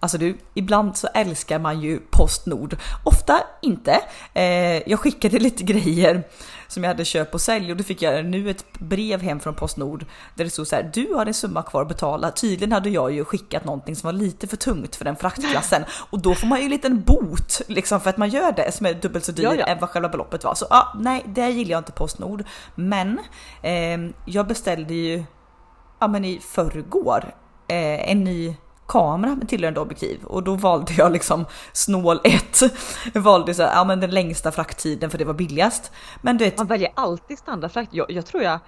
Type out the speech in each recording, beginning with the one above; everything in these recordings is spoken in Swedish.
Alltså du, ibland så älskar man ju Postnord. Ofta inte. Eh, jag skickade lite grejer som jag hade köpt och sälj och då fick jag nu ett brev hem från Postnord där det stod så här, du har en summa kvar att betala. Tydligen hade jag ju skickat någonting som var lite för tungt för den fraktklassen och då får man ju en liten bot liksom för att man gör det som är dubbelt så dyr ja, ja. än vad själva beloppet var. Så ah, nej, det gillar jag inte Postnord. Men eh, jag beställde ju, ja men i förrgår, eh, en ny kamera med tillhörande objektiv och då valde jag liksom snål 1. Jag valde så här, ja men den längsta frakttiden för det var billigast. Men du vet. Man väljer alltid standardfrakt. Jag, jag tror jag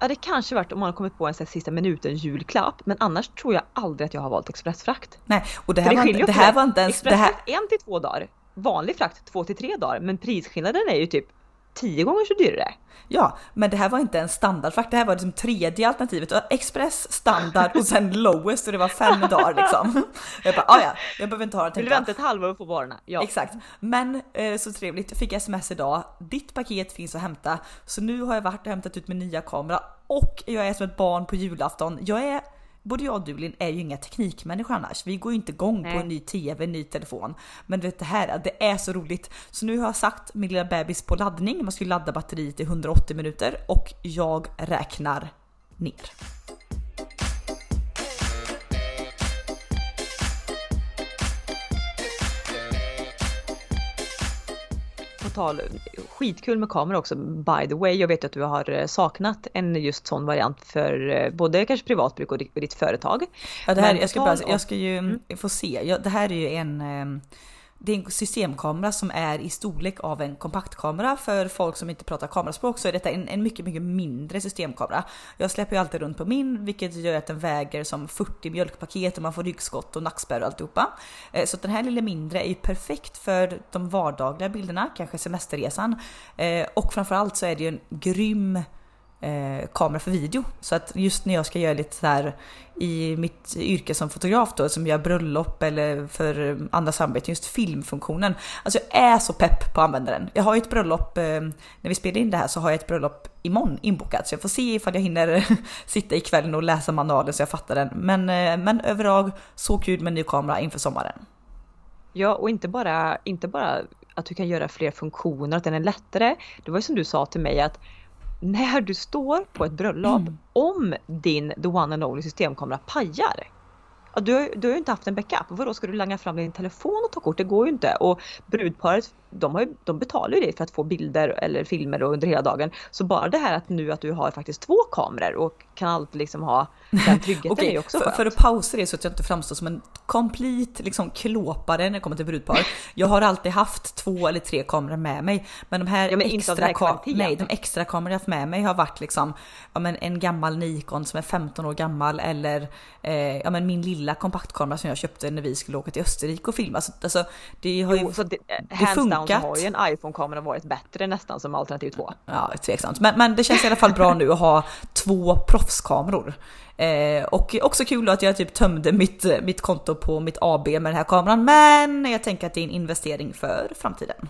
Ja det kanske varit om man har kommit på en här, sista minuten julklapp men annars tror jag aldrig att jag har valt expressfrakt. Nej och det här, det var, inte, det här var inte ens... Expressfrakt en till två dagar. Vanlig frakt två till tre dagar men prisskillnaden är ju typ tio gånger så dyrare. Ja, men det här var inte en standardfrakt, det här var liksom tredje alternativet. Express, standard och sen lowest och det var fem dagar liksom. Jag bara, ah, ja, jag behöver inte ha det. Vill du vänta ett halvår och få varorna? Ja. Exakt. Men eh, så trevligt, jag fick sms idag. Ditt paket finns att hämta. Så nu har jag varit och hämtat ut min nya kamera och jag är som ett barn på julafton. Jag är både jag och Dulin är ju inga teknikmänniskor annars. Vi går ju inte igång Nej. på en ny TV, en ny telefon. Men du vet det här, det är så roligt. Så nu har jag sagt min lilla bebis på laddning. Man ska ju ladda batteriet i 180 minuter och jag räknar ner. Tal, skitkul med kamera också by the way. Jag vet att du har eh, saknat en just sån variant för eh, både kanske privatbruk och ditt företag. Ja, det här, jag ska, bara, jag ska ju mm. få se. Ja, det här är ju en eh, det är en systemkamera som är i storlek av en kompaktkamera. För folk som inte pratar kameraspråk så är detta en, en mycket, mycket mindre systemkamera. Jag släpper ju alltid runt på min, vilket gör att den väger som 40 mjölkpaket och man får ryggskott och nackspärr och alltihopa. Eh, så den här lilla mindre är ju perfekt för de vardagliga bilderna, kanske semesterresan. Eh, och framförallt så är det ju en grym eh, kamera för video. Så att just när jag ska göra lite så här i mitt yrke som fotograf då, som gör bröllop eller för andra samarbeten, just filmfunktionen. Alltså jag är så pepp på att använda den. Jag har ju ett bröllop, eh, när vi spelar in det här så har jag ett bröllop imorgon inbokat. Så jag får se ifall jag hinner sitta ikväll och läsa manualen så jag fattar den. Men, eh, men överlag så kul med ny kamera inför sommaren. Ja, och inte bara, inte bara att du kan göra fler funktioner, att den är lättare. Det var ju som du sa till mig att när du står på ett bröllop, mm. om din the one and only systemkamera pajar, Ja, du, har, du har ju inte haft en backup. Vadå, ska du langa fram din telefon och ta kort? Det går ju inte. Och brudparet, de, har ju, de betalar ju dig för att få bilder eller filmer under hela dagen. Så bara det här att nu att du har faktiskt två kameror och kan alltid liksom ha den tryggheten okay, är också för, för att pausa det så att jag inte framstår som en complete liksom klåpare när det kommer till brudpar. Jag har alltid haft två eller tre kameror med mig. Men de här, ja, men extra, här nej, de extra kameror jag haft med mig har varit liksom ja, men en gammal Nikon som är 15 år gammal eller eh, ja, men min lilla kompaktkamera som jag köpte när vi skulle åka till Österrike och filma. Så, alltså, det har ju jo, så det, det funkat. Down har ju en iPhone-kamera varit bättre nästan som alternativ två. Ja, tveksamt. Men, men det känns i alla fall bra nu att ha två proffskameror. Eh, och också kul att jag typ tömde mitt, mitt konto på mitt AB med den här kameran. Men jag tänker att det är en investering för framtiden.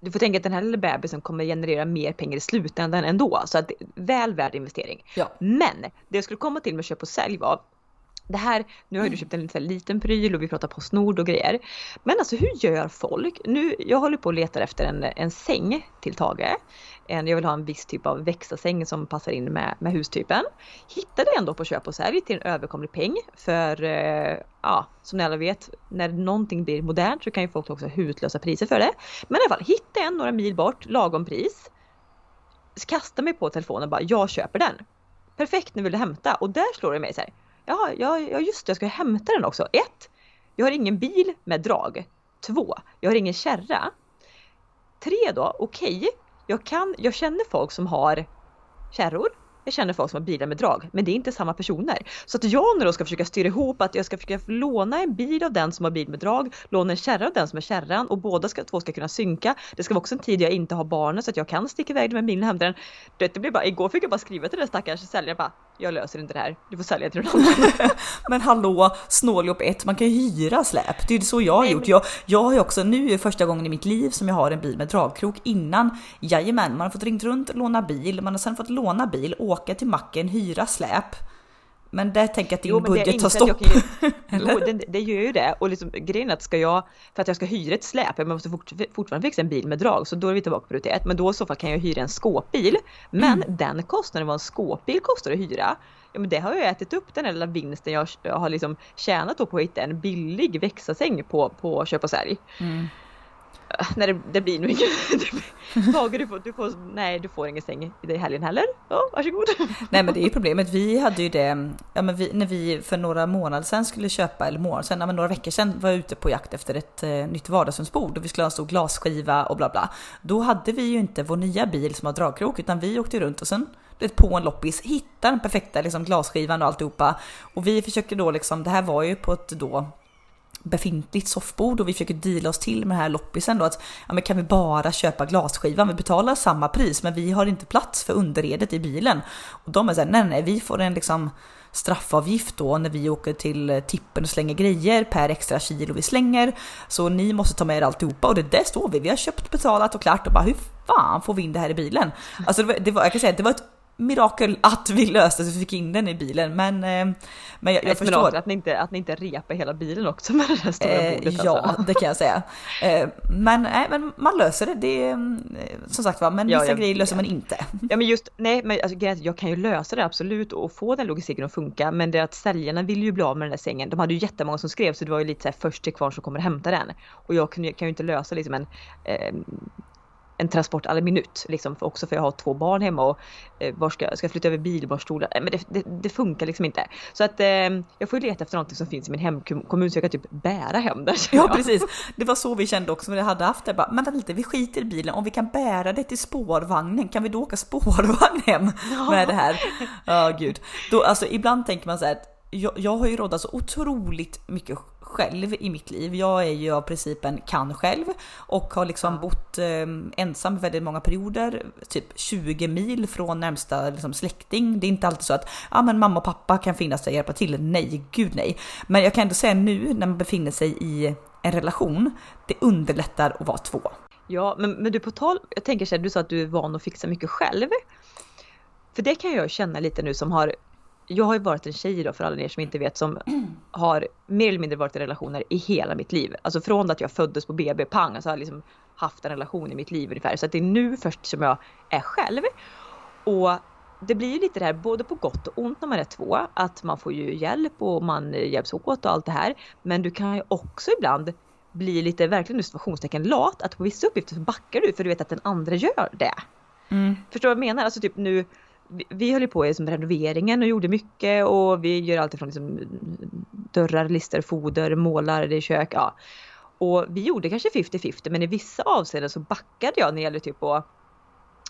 Du får tänka att den här lilla bebisen kommer generera mer pengar i slutändan ändå. Så att väl värd investering. Ja. Men det jag skulle komma till med köp och sälj var det här, nu har du mm. köpt en liten, pryl och vi pratar Postnord och grejer. Men alltså hur gör folk? Nu, jag håller på och letar efter en, en säng till Tage. En, jag vill ha en viss typ av växarsäng som passar in med, med hustypen. Hittade ändå på köp och sälj till en överkomlig peng. För eh, ja, som ni alla vet, när någonting blir modernt så kan ju folk också ha hutlösa priser för det. Men i alla fall, hittade en några mil bort, lagom pris. Kastade mig på telefonen och bara, jag köper den. Perfekt, nu vill du hämta. Och där slår det mig så här Ja, ja, ja just det, jag ska hämta den också. Ett, jag har ingen bil med drag. Två, jag har ingen kärra. Tre då, okej, okay, jag, kan, jag känner folk som har kärror jag känner folk som har bilar med drag, men det är inte samma personer. Så att jag nu då ska försöka styra ihop att jag ska försöka låna en bil av den som har bil med drag, låna en kärra av den som har kärran och båda ska, två ska kunna synka. Det ska vara också en tid jag inte har barnen så att jag kan sticka iväg med bilen och hämta den. Det blir bara, igår fick jag bara skriva till den stackars säljaren bara, jag löser inte det här, du får sälja till någon annan. men hallå, snåljåp 1, man kan ju hyra släp. Det är ju så jag har Nej, gjort. Men... Jag, jag har ju också, nu är första gången i mitt liv som jag har en bil med dragkrok. Innan, jajamän, man har fått ringt runt, låna bil, man har sen fått låna bil, åka till macken, hyra släp. Men där tänker jag att din jo, budget tar stopp. Ju, jo, det, det, gör ju det. Och liksom, grejen är att ska jag, för att jag ska hyra ett släp, jag måste fort, fortfarande fixa en bil med drag, så då är vi tillbaka på rutin Men då i så fall kan jag hyra en skåpbil. Men mm. den kostnaden vad en skåpbil kostar att hyra, ja men det har jag ätit upp den här lilla vinsten jag, jag har liksom tjänat på att hitta en billig växelsäng på, på köp och sälj. Mm. Ah, nej det, det, blir nog inget. Tage du får, du får, nej du får ingen säng i helgen heller. Ja, varsågod. Nej men det är ju problemet. Vi hade ju det, ja men vi, när vi för några månader sedan skulle köpa, eller månader sedan, ja, men några veckor sedan var ute på jakt efter ett eh, nytt vardagsrumsbord och vi skulle ha en stor glasskiva och bla bla. Då hade vi ju inte vår nya bil som har dragkrok utan vi åkte runt och sen på en loppis, hittade den perfekta liksom, glasskivan och alltihopa. Och vi försökte då liksom, det här var ju på ett då befintligt soffbord och vi försöker deala oss till med den här loppisen då att ja, men kan vi bara köpa glasskivan? Vi betalar samma pris men vi har inte plats för underredet i bilen. Och de är såhär, nej nej vi får en liksom straffavgift då när vi åker till tippen och slänger grejer per extra kilo vi slänger. Så ni måste ta med er alltihopa och det där står vi. Vi har köpt, betalat och klart och bara hur fan får vi in det här i bilen? Alltså det var, det var jag kan säga att det var ett mirakel att vi löste så vi fick in den i bilen. Men, eh, men jag, jag Ett förstår. att ni, inte, att ni inte repar hela bilen också med det där stora eh, bordet. Ja, alltså. det kan jag säga. Eh, men, nej, men man löser det. det som sagt var, men vissa ja, grejer löser man inte. Ja men just, nej men alltså, jag kan ju lösa det absolut och få den logistiken att funka. Men det är att säljarna vill ju bli av med den där sängen. De hade ju jättemånga som skrev så det var ju lite så här först till kvar som kommer hämta den. Och jag kan, kan ju inte lösa liksom en eh, en transport alla minut. Liksom, för också för jag har två barn hemma och eh, var ska, ska jag flytta över bilbarnstolar? Men det, det, det, funkar liksom inte. Så att eh, jag får leta efter någonting som finns i min hemkommun så jag kan typ bära hem det. Ja precis, det var så vi kände också när vi hade haft det. Bara, men vänta lite, vi skiter i bilen, om vi kan bära det till spårvagnen, kan vi då åka spårvagn hem med det här? Ja oh, gud. Då, alltså, ibland tänker man så här att jag, jag har ju rådat så otroligt mycket själv i mitt liv. Jag är ju av principen kan själv och har liksom ja. bott eh, ensam väldigt många perioder, typ 20 mil från närmsta liksom, släkting. Det är inte alltid så att ja, men mamma och pappa kan finnas där och hjälpa till. Nej, gud nej. Men jag kan ändå säga nu när man befinner sig i en relation, det underlättar att vara två. Ja, men, men du på tal, jag tänker så här, du sa att du är van att fixa mycket själv. För det kan jag känna lite nu som har jag har ju varit en tjej då för alla er som inte vet som har mer eller mindre varit i relationer i hela mitt liv. Alltså från att jag föddes på BB pang så alltså har jag liksom haft en relation i mitt liv ungefär. Så att det är nu först som jag är själv. Och det blir ju lite det här både på gott och ont när man är två. Att man får ju hjälp och man hjälps åt och allt det här. Men du kan ju också ibland bli lite verkligen situationstecken lat. Att på vissa uppgifter så backar du för du vet att den andra gör det. Mm. Förstår du vad jag menar? Alltså typ nu vi, vi höll på med liksom renoveringen och gjorde mycket och vi gör allt ifrån liksom dörrar, lister, foder, målar, det är kök. Ja. Och vi gjorde kanske 50-50 men i vissa avseenden så backade jag när det gällde typ att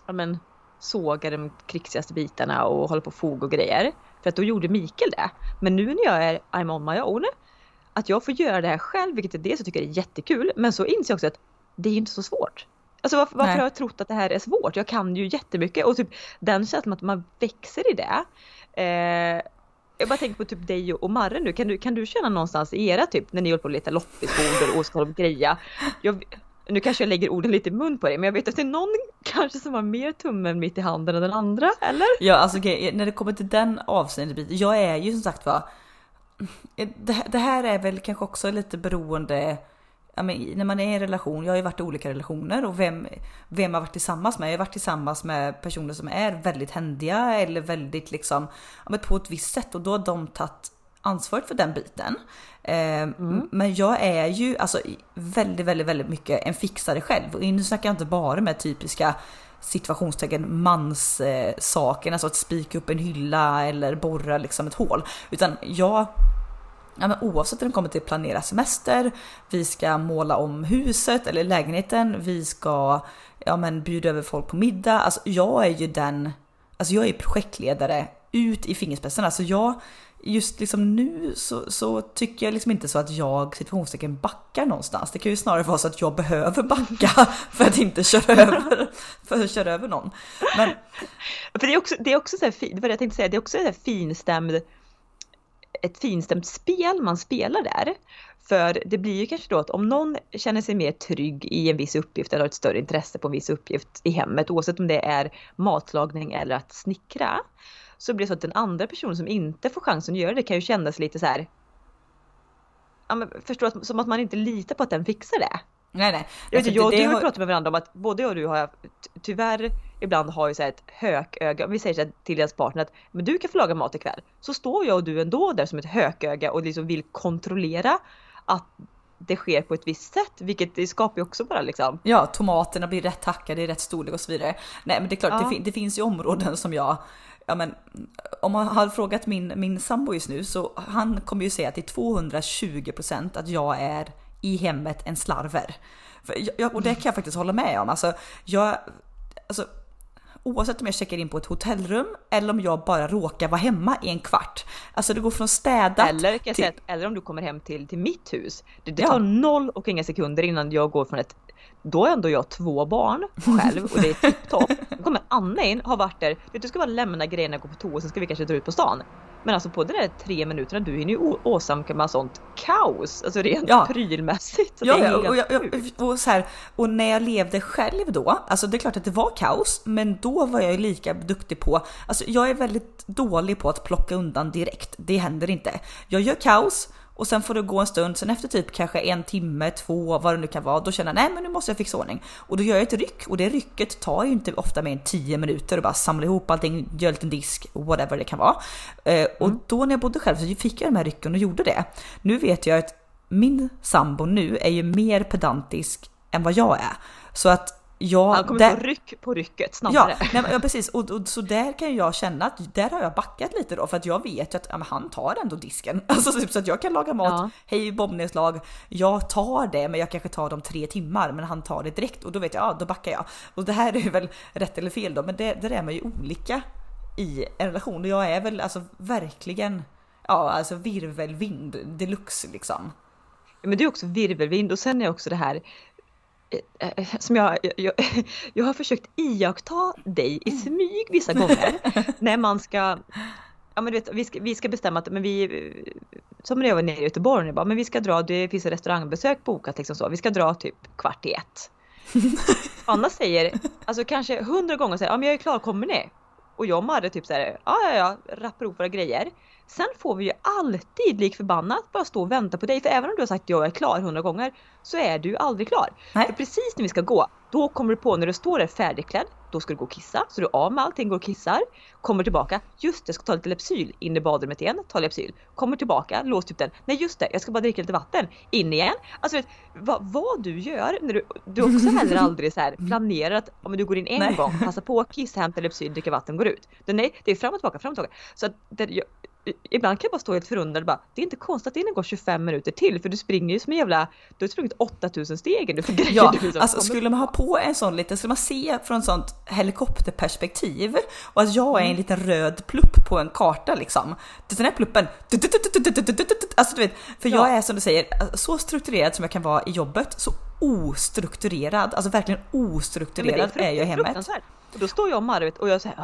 ja, men, såga de krigsigaste bitarna och hålla på fog och grejer. För att då gjorde Mikael det. Men nu när jag är I'm on my own, att jag får göra det här själv, vilket är det så tycker jag är jättekul. Men så inser jag också att det är inte så svårt. Alltså varför, varför har jag trott att det här är svårt? Jag kan ju jättemycket och typ den känslan att man växer i det. Eh, jag bara tänker på typ dig och Marre nu. Kan du, kan du känna någonstans i era typ när ni håller på att leta loppisbord och ska greja? Jag, nu kanske jag lägger orden lite i mun på dig men jag vet att det är någon kanske som har mer tummen mitt i handen än den andra, eller? Ja alltså när det kommer till den avseendet, jag är ju som sagt var det, det här är väl kanske också lite beroende ja, men, när man är i en relation, jag har ju varit i olika relationer och vem, vem har varit tillsammans med? Jag har varit tillsammans med personer som är väldigt händiga eller väldigt liksom, ja, men på ett visst sätt och då har de tagit ansvaret för den biten. Eh, mm. Men jag är ju alltså väldigt, väldigt, väldigt mycket en fixare själv och nu snackar jag inte bara med typiska situationstecken manssaken, eh, alltså att spika upp en hylla eller borra liksom ett hål. Utan jag ja, men oavsett om det kommer till planera semester, vi ska måla om huset eller lägenheten, vi ska ja, men bjuda över folk på middag. Alltså jag är ju den, alltså jag är projektledare ut i fingerspetsarna. Alltså jag, just liksom nu så, så, tycker jag liksom inte så att jag situationstecken backar någonstans. Det kan ju snarare vara så att jag behöver backa för att inte köra över, för att köra över någon. Men... För det är också, det är också så här, det var det jag tänkte säga, det är också så här finstämd ett finstämt spel man spelar där. För det blir ju kanske då att om någon känner sig mer trygg i en viss uppgift eller har ett större intresse på en viss uppgift i hemmet, oavsett om det är matlagning eller att snickra, så blir det så att den andra personen som inte får chansen att göra det kan ju kännas lite så här. Ja, men förstår att, som att man inte litar på att den fixar det. Nej nej. Jag, vet, jag och du har pratat med varandra om att både jag och du har tyvärr ibland har ju så här ett hököga. Om vi säger så här till deras partner att men du kan få laga mat ikväll. Så står jag och du ändå där som ett hököga och liksom vill kontrollera att det sker på ett visst sätt, vilket det skapar ju också bara liksom. Ja, tomaterna blir rätt hackade i rätt storlek och så vidare. Nej, men det är klart, ja. det, det, finns ju områden som jag Ja, men om man har frågat min, min sambo just nu så han kommer ju säga till 220% att jag är i hemmet en slarver. Jag, och det kan jag faktiskt hålla med om. Alltså, jag, alltså, oavsett om jag checkar in på ett hotellrum eller om jag bara råkar vara hemma i en kvart. Alltså det går från städat eller, till... Säga, eller om du kommer hem till, till mitt hus. Det, det tar ja. noll och inga sekunder innan jag går från ett då är ändå jag två barn själv och det är tipptopp. Då kommer Anna in, har varit där, du ska bara lämna grejerna, gå på toa, sen ska vi kanske dra ut på stan. Men alltså på de där tre minuterna, du hinner ju åsamka sånt kaos, alltså rent ja. prylmässigt. Ja, ja och, och, och, så här, och när jag levde själv då, alltså det är klart att det var kaos, men då var jag ju lika duktig på, alltså jag är väldigt dålig på att plocka undan direkt, det händer inte. Jag gör kaos, och sen får det gå en stund, sen efter typ kanske en timme, två, vad det nu kan vara, då känner jag nej men nu måste jag fixa ordning. Och då gör jag ett ryck och det rycket tar ju inte ofta mer än 10 minuter och bara samla ihop allting, gör en liten disk, whatever det kan vara. Eh, och mm. då när jag bodde själv så fick jag de här rycken och gjorde det. Nu vet jag att min sambo nu är ju mer pedantisk än vad jag är. Så att Ja, han kommer där... få ryck på rycket snabbare. Ja, nej, ja precis. Och, och, så där kan jag känna att där har jag backat lite då för att jag vet att ja, han tar ändå disken. Alltså typ så att jag kan laga mat, ja. hej bombnedslag, jag tar det men jag kanske tar dem tre timmar men han tar det direkt och då vet jag, ja då backar jag. Och det här är väl rätt eller fel då men det, där är man ju olika i en relation och jag är väl alltså verkligen, ja alltså virvelvind deluxe liksom. Men det är också virvelvind och sen är också det här som jag, jag, jag har försökt iaktta dig i mm. smyg vissa gånger när man ska Ja men du vet, vi ska, vi ska bestämma att men vi, som när jag var nere i Göteborg, jag bara, men vi ska dra, det finns ett restaurangbesök bokat liksom så, vi ska dra typ kvart i ett. Anna säger, alltså kanske hundra gånger säger, ja men jag är klar, kommer ni? Och jag och Marre typ såhär, ja ja ja, rappar ihop våra grejer. Sen får vi ju alltid lik förbannat bara stå och vänta på dig. För även om du har sagt jag är klar hundra gånger så är du aldrig klar. Nej. För precis när vi ska gå, då kommer du på när du står där färdigklädd, då ska du gå och kissa. Så du är av med allting, går och kissar. Kommer tillbaka, just det, jag ska ta lite Lepsyl. In i badrummet igen, ta Lepsyl. Kommer tillbaka, lås typ den. Nej just det, jag ska bara dricka lite vatten. In igen. Alltså vet, vad, vad du gör när du, du också heller aldrig så här planerar att om du går in en Nej. gång, passa på, kissa, hämta Lepsyl, dricka vatten, går ut. Nej, det är fram och tillbaka, fram och tillbaka. Så att det, ibland kan jag bara stå helt förundrad bara, det är inte konstigt att det går 25 minuter till för du springer ju som en jävla, du har sprungit 8000 steg nu för grejer Ja, liksom alltså skulle man ha på en sån liten, skulle man se från sånt helikopterperspektiv och att jag är en mm. liten röd plupp på en karta liksom. Den här pluppen, alltså du vet, för jag är som du säger, så strukturerad som jag kan vara i jobbet, så ostrukturerad, alltså verkligen ostrukturerad är, är jag i hemmet. Och då står jag och Marvet och jag säger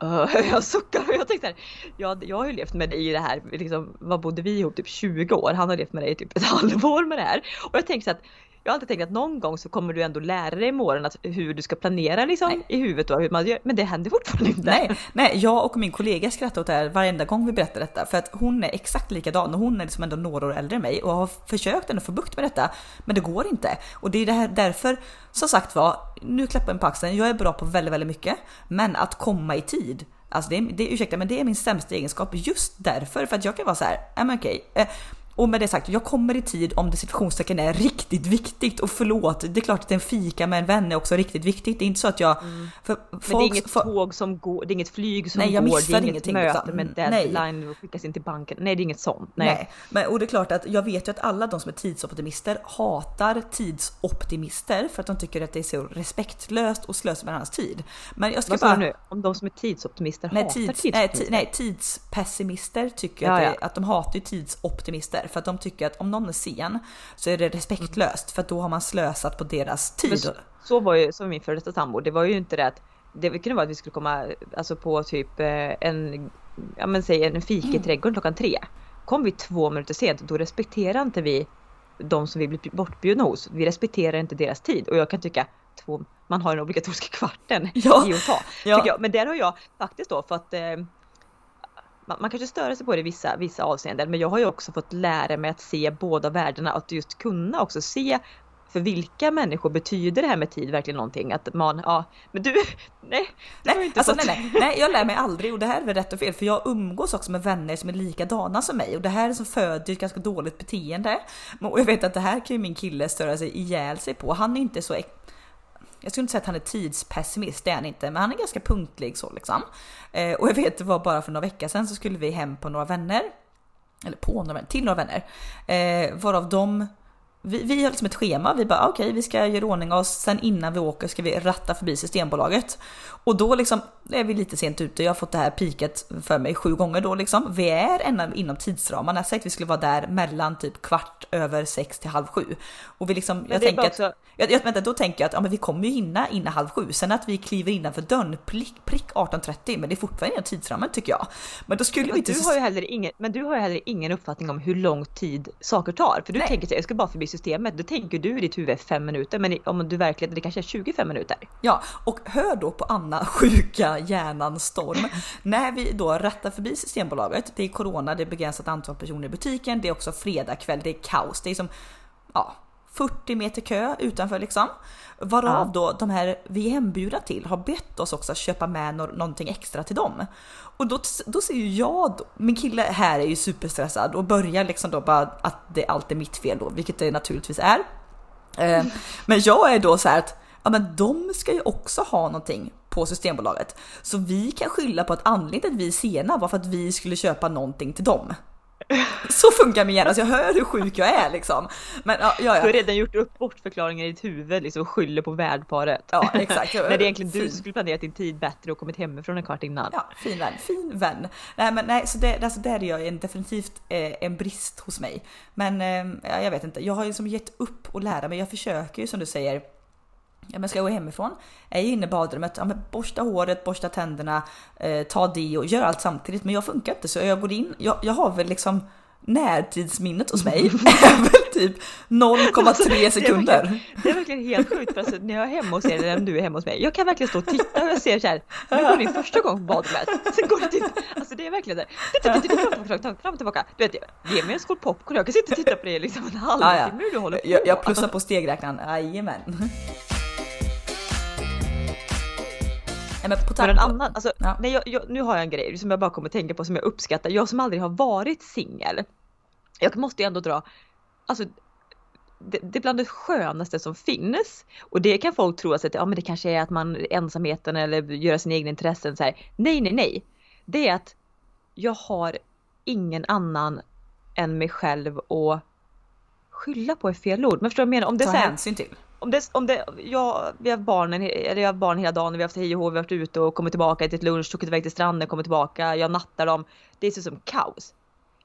jag suckar och jag tänkte jag, jag har ju levt med dig i det här, liksom, vad bodde vi ihop, typ 20 år, han har levt med dig i typ ett halvår med det här. Och jag tänkte så att jag har alltid tänkt att någon gång så kommer du ändå lära dig imorgon att hur du ska planera liksom i huvudet och hur man gör. Men det händer fortfarande inte. Nej, nej, jag och min kollega skrattar åt det här varenda gång vi berättar detta för att hon är exakt likadan och hon är liksom ändå några år äldre än mig och har försökt ändå få bukt med detta. Men det går inte och det är det här därför som sagt var. Nu klappar jag på axeln. Jag är bra på väldigt, väldigt mycket, men att komma i tid Alltså det, det, ursäkta men det är min sämsta egenskap just därför för att jag kan vara så här, men okej, eh, och med det sagt, jag kommer i tid om det situationstecken är riktigt viktigt och förlåt, det är klart att en fika med en vän är också riktigt viktigt. Det är inte så att jag... Mm. För men det är inget för, tåg som går, det är inget flyg som nej, jag går, det är inget möte utan, med deadline nej. och skickas in till banken. Nej, det är inget sånt. Nej. nej. Men, och det är klart att jag vet ju att alla de som är tidsoptimister hatar tidsoptimister för att de tycker att det är så respektlöst och slösar med annans tid. Men jag ska Vad bara... du nu? Om de som är tidsoptimister nej, hatar tids, tidsoptimister? Nej, tidspessimister tycker ja, att, det, ja. att de hatar ju för att de tycker att om någon är sen så är det respektlöst för att då har man slösat på deras tid. Så, så, var ju som min före detta sambo. Det var ju inte det att det kunde vara att vi skulle komma alltså på typ eh, en, ja men säg en fika i trädgården klockan tre. Kom vi två minuter sent då respekterar inte vi de som vi blir bortbjudna hos. Vi respekterar inte deras tid och jag kan tycka två, man har den obligatoriska kvarten ja. i att ta. Ja. Men där har jag faktiskt då fått eh, man, man kanske stör sig på det i vissa, vissa avseenden men jag har ju också fått lära mig att se båda världarna att just kunna också se för vilka människor betyder det här med tid verkligen någonting? Att man, ja, men du, nej. Nej, alltså, nej, nej, nej, jag lär mig aldrig och det här är väl rätt och fel för jag umgås också med vänner som är likadana som mig och det här är som föder ett ganska dåligt beteende. Och jag vet att det här kan ju min kille störa sig ihjäl sig på. Han är inte så jag skulle inte säga att han är tidspessimist, det är han inte, men han är ganska punktlig så liksom. Eh, och jag vet det var bara för några veckor sedan så skulle vi hem på några vänner. Eller på några vänner, till några vänner. Eh, varav de vi, vi har liksom ett schema, vi bara ah, okej okay, vi ska göra ordning oss, sen innan vi åker ska vi ratta förbi Systembolaget. Och då liksom är vi lite sent ute, jag har fått det här piket för mig sju gånger då liksom. Vi är ända inom tidsramarna, jag sagt att vi skulle vara där mellan typ kvart över sex till halv sju. Och vi liksom, jag tänker också... att, jag, jag, vänta, då tänker jag att ja, men vi kommer ju hinna innan halv sju, sen att vi kliver innanför dörren prick, prick 18.30, men det är fortfarande inom tidsramen tycker jag. Men då skulle vi inte... Du har ju heller ingen, men du har ju heller ingen uppfattning om hur lång tid saker tar, för du Nej. tänker att jag ska bara förbi systemet, då tänker du i ditt huvud fem minuter, men om du verkligen, det kanske är 25 minuter. Ja, och hör då på Anna sjuka hjärnan storm. När vi då rattar förbi Systembolaget, det är corona, det är begränsat antal personer i butiken, det är också fredag kväll, det är kaos, det är som ja, 40 meter kö utanför liksom. Varav ja. då de här vi är hembjudna till har bett oss också köpa med no någonting extra till dem. Och då, då ser ju jag, min kille här är ju superstressad och börjar liksom då bara att det allt är mitt fel då, vilket det naturligtvis är. Eh, men jag är då så här att ja men de ska ju också ha någonting på Systembolaget. Så vi kan skylla på att anledningen till att vi är sena var för att vi skulle köpa någonting till dem. Så funkar min hjärna, så jag hör hur sjuk jag är liksom. Men, ja, ja, ja. Du har redan gjort upp bortförklaringar i ditt huvud liksom, och skyller på värdparet. Ja exakt. När det är egentligen fin. du som skulle planerat din tid bättre och kommit hemifrån en kvart innan. Ja, fin vän, fin vän. Nej men nej, så det, alltså, där är jag en, definitivt eh, en brist hos mig. Men eh, jag vet inte, jag har ju liksom gett upp och lära mig. Jag försöker ju som du säger Ja, men ska jag gå hemifrån? Är jag inne i badrummet? Ja, men borsta håret, borsta tänderna, eh, ta och gör allt samtidigt. Men jag funkar inte så jag går in. Jag, jag har väl liksom närtidsminnet hos mig är väl typ 0,3 sekunder. Det är, det är verkligen helt sjukt för alltså, när jag är hemma hos er eller när du är hemma hos mig. Jag kan verkligen stå och titta och jag ser så här. Nu går din första gång på badrummet. Sen går det till, alltså det är verkligen det. Fram och tillbaka. Du vet, ge mig en skål popcorn. Jag kan sitta och titta på det liksom en halvtimme hur du håller på. Jag, jag plussar på stegräknaren, jajamän. Men på men en annan, alltså, ja. nej, jag, jag, nu har jag en grej som jag bara kommer att tänka på som jag uppskattar. Jag som aldrig har varit singel. Jag måste ju ändå dra, alltså det, det är bland det skönaste som finns. Och det kan folk tro att ja, men det kanske är att man ensamheten eller göra sina egna intressen så här. Nej, nej, nej. Det är att jag har ingen annan än mig själv att skylla på är fel ord. Men förstår du vad jag menar? Om det Ta hänsyn till om det, om det, ja, vi har barnen, eller jag har barn hela dagen, vi har haft hej och hå, vi har varit ute och kommit tillbaka, ätit lunch, stuckit iväg till stranden, kommit tillbaka, jag nattar dem. Det är så som kaos.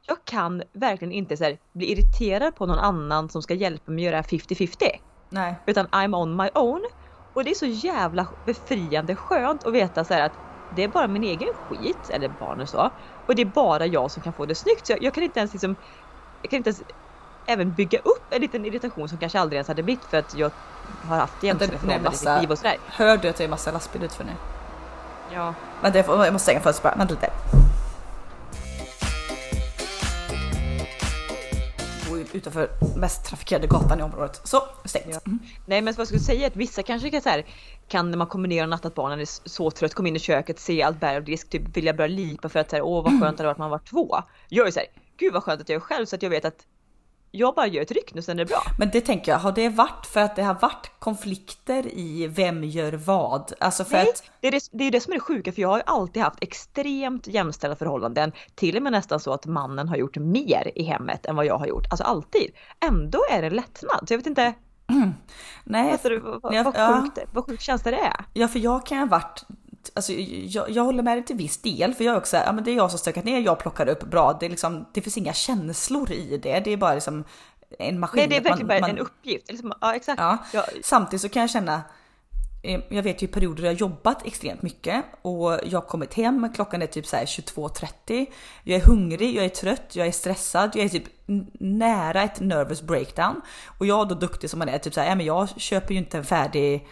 Jag kan verkligen inte så här, bli irriterad på någon annan som ska hjälpa mig göra 50-50. Nej. Utan I'm on my own. Och det är så jävla befriande skönt att veta så att det är bara min egen skit, eller barnen så. Och det är bara jag som kan få det snyggt. Så jag, jag kan inte ens liksom, jag kan inte ens även bygga upp en liten irritation som kanske aldrig ens hade blivit för att jag har haft jämställdhetsförhållanden i liv och sådär. Hör du att det är massa lastbil utför nu? Ja. Men det, jag måste stänga fönstret bara, vänta lite. utanför mest trafikerade gatan i området. Så, stängt. Ja. Mm. Nej men vad jag skulle säga är att vissa kanske kan, så här, kan när man kommer ner och nattat barnen är så trött, komma in i köket, se allt bär och disk, typ vilja börja lipa för att så här, åh vad skönt det hade varit att man var två. Jag är så här, gud vad skönt att jag är själv så att jag vet att jag bara gör ett ryck nu sen är det bra. Men det tänker jag, har det varit för att det har varit konflikter i vem gör vad? Alltså för Nej, att... det är det, det är det som är det sjuka för jag har ju alltid haft extremt jämställda förhållanden. Till och med nästan så att mannen har gjort mer i hemmet än vad jag har gjort. Alltså alltid. Ändå är det lättnad. Så jag vet inte. Mm. Nej. Du vad, jag, vad, sjukt, ja. vad sjukt känsla det är? Ja för jag kan ha varit Alltså, jag, jag håller med dig till viss del för jag är också, ja men det är jag som stökat ner, jag plockar upp bra. Det, är liksom, det finns inga känslor i det, det är bara liksom en maskin. Nej det är verkligen man, bara man, en uppgift. Liksom, ja exakt. Ja. Jag... Samtidigt så kan jag känna, eh, jag vet ju perioder jag jobbat extremt mycket och jag har kommit hem, klockan är typ 22.30. Jag är hungrig, jag är trött, jag är stressad, jag är typ nära ett nervous breakdown. Och jag är då duktig som man är, typ såhär, ja men jag köper ju inte en färdig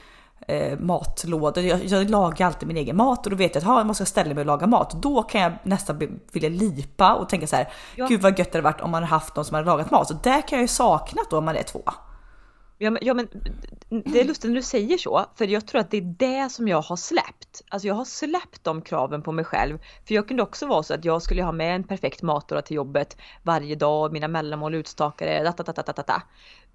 eh, matlådor. Jag, jag lagar alltid min egen mat och då vet jag att jag måste ställa mig och laga mat. Då kan jag nästan vilja lipa och tänka så här, ja. gud vad gött det hade varit om man hade haft någon som hade lagat mat. Så där kan jag ju sakna då om man är två. Ja men, ja men det är lustigt när du säger så, för jag tror att det är det som jag har släppt. Alltså jag har släppt de kraven på mig själv. För jag kunde också vara så att jag skulle ha med en perfekt matlåda till jobbet varje dag, mina mellanmål utstakade, da, da, da, da, da.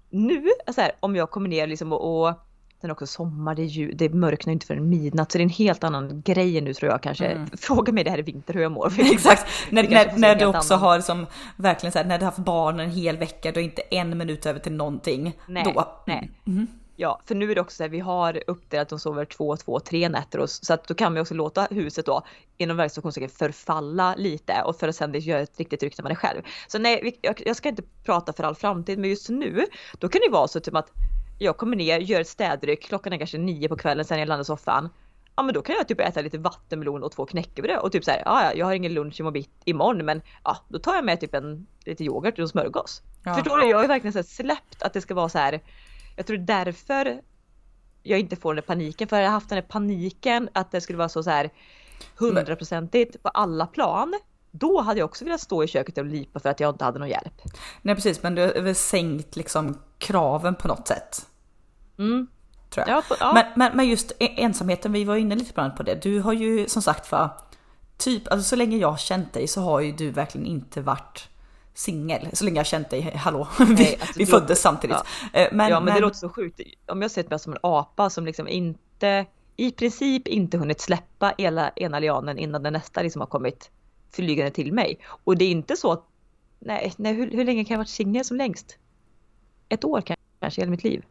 Nu, så här, om jag kommer ner liksom och, och Sen också sommar, det, är ju, det mörknar inte förrän midnatt så det är en helt annan grej nu tror jag kanske. Mm. Fråga mig det här i vinter hur jag mår. Exakt, när, när, när du också annan. har som verkligen så här, när du har haft barn en hel vecka, då är inte en minut över till någonting. Nej, då. nej. Mm. Ja, för nu är det också så här, vi har uppdelat de sover två, två, tre nätter och, så att då kan vi också låta huset då inom verksamhetssäkert förfalla lite och för att sen göra ett riktigt rykte med det själv. Så nej, jag, ska inte prata för all framtid, men just nu, då kan det vara så typ att jag kommer ner, gör ett städryck, klockan är kanske nio på kvällen sen jag landar i soffan. Ja men då kan jag typ äta lite vattenmelon och två knäckebröd och typ såhär, ja jag har ingen lunch imorgon men ja då tar jag med typ en lite yoghurt och smörgås. Ja. Förstår du? Jag har verkligen så släppt att det ska vara så här. Jag tror därför jag inte får den där paniken för jag har haft den där paniken att det skulle vara så, så här hundraprocentigt på alla plan då hade jag också velat stå i köket och lipa för att jag inte hade någon hjälp. Nej precis, men du har väl sänkt liksom kraven på något sätt. Mm. Tror jag. Ja, ja. Men, men, men, just e- ensamheten, vi var inne lite på det. Du har ju som sagt för typ, alltså så länge jag har känt dig så har ju du verkligen inte varit singel. Så länge jag har känt dig, hallå, Nej, vi, alltså, vi föddes samtidigt. Ja. Eh, men, ja men, men, det låter så sjukt. Om jag sett mig som en apa som liksom inte, i princip inte hunnit släppa ena, ena lianen innan den nästa liksom har kommit flygande till mig. Och det är inte så att, nej, nej hur, hur länge kan jag ha varit singel som längst? Ett år kanske, hela mitt liv.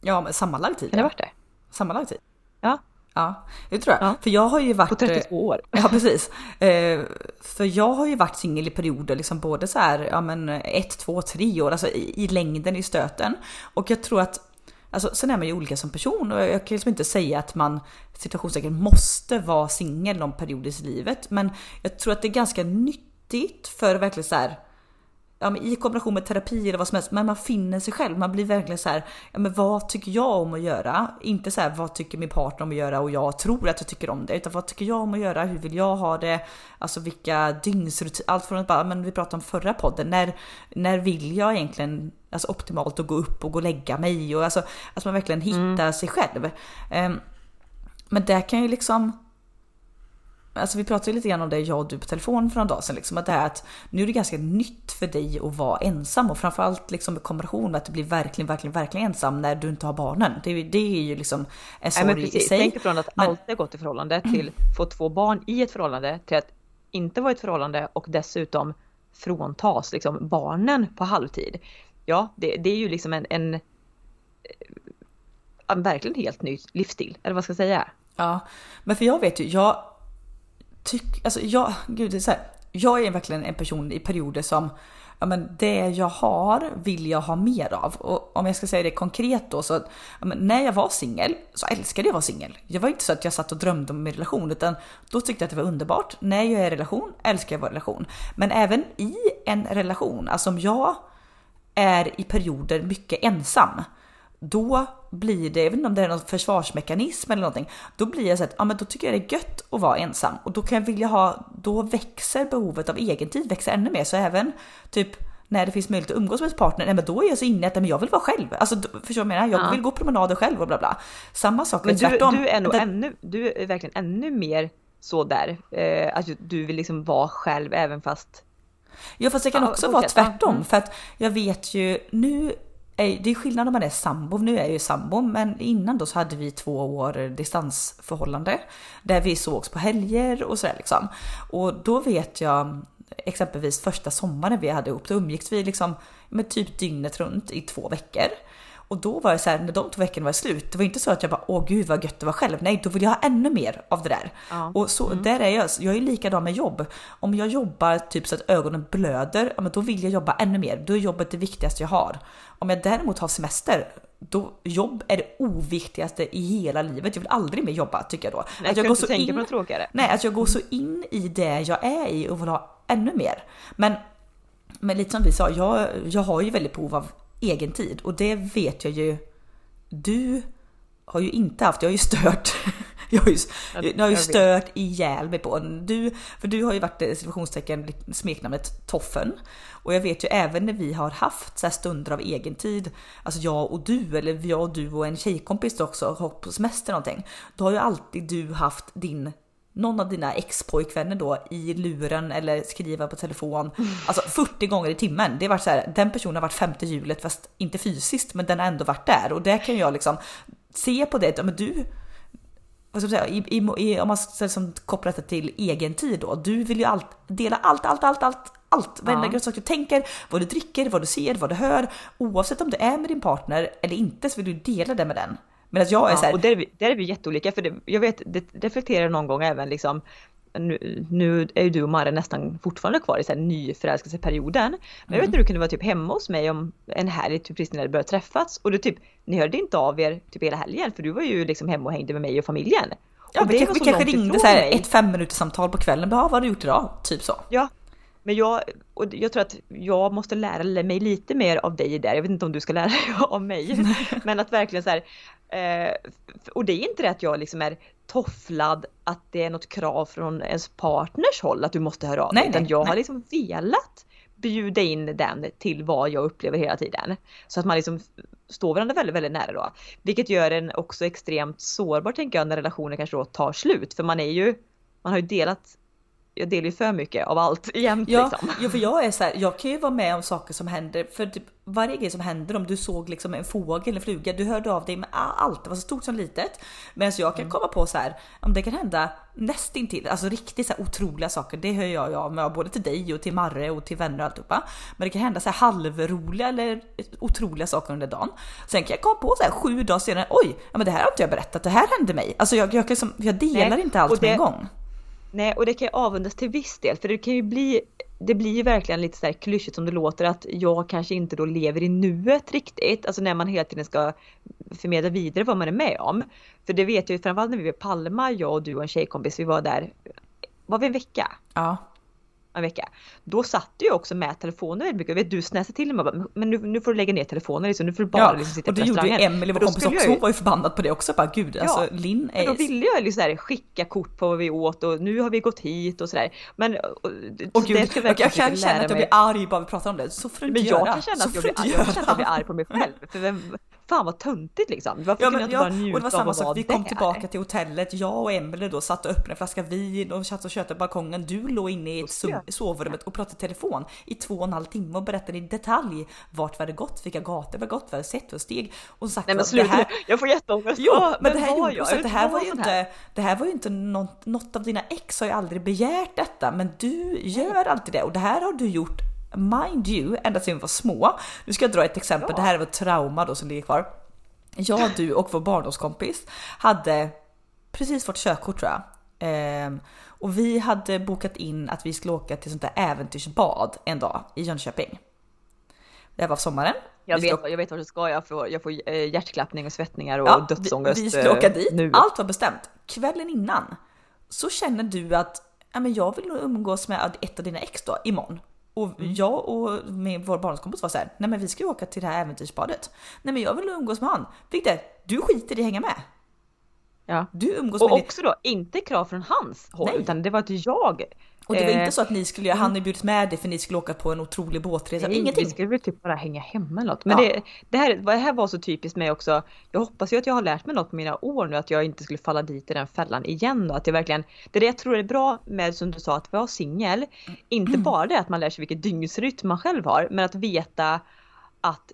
Ja, men sammanlagd tid. Kan det ha varit det? Sammanlagd tid. Ja. Ja, det tror jag. Ja. För jag har ju varit... På 32 år. Ja, precis. Eh, för jag har ju varit singel i perioder, liksom både så här, ja men ett, två, tre år, alltså i, i längden i stöten. Och jag tror att Alltså, sen är man ju olika som person och jag kan liksom inte säga att man situationstecken måste vara singel någon period i livet. Men jag tror att det är ganska nyttigt för verkligen så här, ja, men i kombination med terapi eller vad som helst, men man finner sig själv. Man blir verkligen så här, ja, men vad tycker jag om att göra? Inte så här, vad tycker min partner om att göra och jag tror att jag tycker om det, utan vad tycker jag om att göra? Hur vill jag ha det? Alltså vilka dygnsrutiner, allt från att bara, men vi pratade om förra podden, när, när vill jag egentligen alltså optimalt att gå upp och gå och lägga mig och alltså att man verkligen hittar mm. sig själv. Um, men det kan ju liksom Alltså vi pratade lite grann om det jag och du på telefon för några dagar sedan. Liksom, att det är att nu är det ganska nytt för dig att vara ensam och framförallt liksom i kombination med att du blir verkligen, verkligen, verkligen ensam när du inte har barnen. Det, det är ju liksom en sorg i sig. Tänk från att men... alltid gått i förhållande till få två barn i ett förhållande till att inte vara i ett förhållande och dessutom fråntas liksom barnen på halvtid. Ja, det, det är ju liksom en, en, eh, en verkligen helt ny livsstil, eller vad ska jag säga? Ja, men för jag vet ju, jag tycker, alltså jag, gud det är så här, jag är verkligen en person i perioder som ja men det jag har vill jag ha mer av. Och om jag ska säga det konkret då så ja, när jag var singel så älskade jag att vara singel. Det var inte så att jag satt och drömde om min relation utan då tyckte jag att det var underbart. När jag är i relation älskar jag vår relation. Men även i en relation, alltså om jag är i perioder mycket ensam då blir det, jag vet inte om det är någon försvarsmekanism eller någonting, då blir jag så att ja, men då tycker jag det är gött att vara ensam och då kan jag vilja ha, då växer behovet av egentid växer ännu mer. Så även typ när det finns möjlighet att umgås med ett partner, nej, men då är jag så inne att men jag vill vara själv. Alltså förstår du vad jag menar? Jag ja. vill gå promenader själv och bla bla. Samma sak men du, tvärtom. Du är nog det... ännu, du är verkligen ännu mer så där. Eh, alltså du vill liksom vara själv även fast Ja fast det kan också ja, vara tvärtom mm. för att jag vet ju nu det är skillnad om man är sambo, nu är jag ju sambo, men innan då så hade vi två år distansförhållande där vi sågs på helger och sådär liksom. Och då vet jag exempelvis första sommaren vi hade ihop, då umgicks vi liksom med typ dygnet runt i två veckor. Och då var det så här, när de två veckorna var slut, det var inte så att jag bara åh gud vad gött det var själv. Nej, då vill jag ha ännu mer av det där. Ja. Och så mm. där är jag. Jag är likadan med jobb. Om jag jobbar typ så att ögonen blöder, ja, men då vill jag jobba ännu mer. Då är jobbet det viktigaste jag har. Om jag däremot har semester, då jobb är det oviktigaste i hela livet. Jag vill aldrig mer jobba tycker jag då. Nej, att jag, går så in, på tråkigare. Nej, att jag går så in i det jag är i och vill ha ännu mer. Men, men lite som vi sa, jag, jag har ju väldigt behov av egen tid. Och det vet jag ju. Du har ju inte haft, jag har ju stört. Jag har ju, jag har ju stört ihjäl mig på. Du, för du har ju varit eh, situationstecken smeknamnet Toffen. Och jag vet ju även när vi har haft så stunder av egen tid, alltså jag och du eller jag och du och en tjejkompis också, har på semester någonting. Då har ju alltid du haft din någon av dina ex-pojkvänner då i luren eller skriva på telefon. Alltså 40 gånger i timmen. Det har varit så här, den personen har varit femte hjulet fast inte fysiskt men den har ändå varit där och det kan jag liksom se på det. Men du, vad ska jag säga, i, i, om man ska liksom koppla det till egen tid då. Du vill ju allt, dela allt, allt, allt, allt, allt. Varenda ja. sak du tänker, vad du dricker, vad du ser, vad du hör. Oavsett om du är med din partner eller inte så vill du dela det med den. Medan jag är ja, så här, och där är, vi, där är vi jätteolika för det, jag vet, det reflekterar någon gång även liksom nu, nu är ju du och Mara nästan fortfarande kvar i så här nyförälskelseperioden. Men jag vet mm. när du kunde vara typ hemma hos mig om en helg, typ precis när det började träffas och du typ, ni hörde inte av er typ hela helgen för du var ju liksom hemma och hängde med mig och familjen. Ja, och vi, kanske, vi kanske ringde så här ett fem minuters samtal på kvällen, bara vad har du gjort idag? Typ så. Ja, men jag, och jag tror att jag måste lära mig lite mer av dig där. Jag vet inte om du ska lära dig av mig. Men att verkligen så här, eh, och det är inte det att jag liksom är tofflad att det är något krav från ens partners håll att du måste höra av dig. Utan jag nej. har liksom velat bjuda in den till vad jag upplever hela tiden. Så att man liksom står varandra väldigt, väldigt nära då. Vilket gör en också extremt sårbar tänker jag när relationer kanske då tar slut. För man är ju, man har ju delat jag delar ju för mycket av allt jämt ja, liksom. Ja, för jag är så här, jag kan ju vara med om saker som händer, för typ varje grej som händer, om du såg liksom en fågel eller fluga, du hörde av dig med allt, det var så stort som litet. Medan jag kan mm. komma på så här, om det kan hända nästintill, alltså riktigt så här otroliga saker, det hör jag av med både till dig och till Marre och till vänner och alltihopa. Men det kan hända så här halvroliga eller otroliga saker under dagen. Sen kan jag komma på så här sju dagar senare, oj, ja, men det här har inte jag berättat, det här hände mig. Alltså jag, jag, liksom, jag delar Nej, inte allt det, med en gång. Nej, och det kan ju avundas till viss del för det kan ju bli det blir ju verkligen lite så här klyschigt som det låter att jag kanske inte då lever i nuet riktigt. Alltså när man hela tiden ska förmedla vidare vad man är med om. För det vet jag ju framförallt när vi var i Palma, jag och du och en tjejkompis, vi var där, var vi en vecka? Ja en vecka. Då satt du ju också med telefonen väldigt mycket. Vet, du snäsade till mig bara, men nu, nu får du lägga ner telefonen liksom, nu får du bara ja, liksom sitta och det gjorde ju Emelie, vår kompis också, hon var ju förbannad på det också. Bara gud, ja, alltså Linn är... då ville jag liksom här, skicka kort på vad vi åt och nu har vi gått hit och sådär. Men och, och gud, jag, jag, jag kan känna att jag blir arg bara vi pratar om det. Så får du inte men göra. jag kan känna att jag blir, jag, jag känner att jag blir arg på mig själv. För vem, fan vad töntigt liksom. Varför ja, kunde jag inte bara njuta och det var samma sak, vi kom där? tillbaka till hotellet, jag och Emelie då satt och öppnade en flaska vin och satt och tjötade på balkongen. Du låg inne i sovrummet och pratade telefon i två och en halv timme och berättade i detalj vart vi hade gått, vilka gator vi hade gått, vad vi hade sett och steg. Och sagt, Nej men sluta här... jag får jätteångest. Jo, men, men det här gjorde jag. det här var ju inte, det här var ju inte något, något av dina ex har ju aldrig begärt detta, men du gör alltid det och det här har du gjort mind you, ända sedan vi var små. Nu ska jag dra ett exempel, ja. det här är ett trauma då som ligger kvar. Jag, du och vår barndomskompis hade precis fått körkort tror jag. Ehm, och vi hade bokat in att vi skulle åka till sånt där äventyrsbad en dag i Jönköping. Det var sommaren. Jag vet, jag vet vart du ska, jag får, jag får eh, hjärtklappning och svettningar och ja, dödsångest. Vi, vi skulle åka dit, nu. allt var bestämt. Kvällen innan så känner du att ja, men jag vill nog umgås med ett av dina ex då imorgon. Och mm. jag och min, vår barndomskompis var så här, nej men vi ska ju åka till det här äventyrsbadet. Nej men jag vill umgås med han. Victor, du skiter i att hänga med. Ja. Du umgås och med också då, inte krav från hans håll, nej. utan det var att jag och det var inte så att ni skulle, han hade bjudit med dig för ni skulle åka på en otrolig båtresa, Nej, ingenting. Vi skulle väl typ bara hänga hemma eller något. Men ja. det, det, här, det här var så typiskt mig också. Jag hoppas ju att jag har lärt mig något på mina år nu, att jag inte skulle falla dit i den fällan igen då. Att jag verkligen, det är det jag tror är bra med som du sa, att vara singel. Inte mm. bara det att man lär sig vilket dygnsrytm man själv har, men att veta att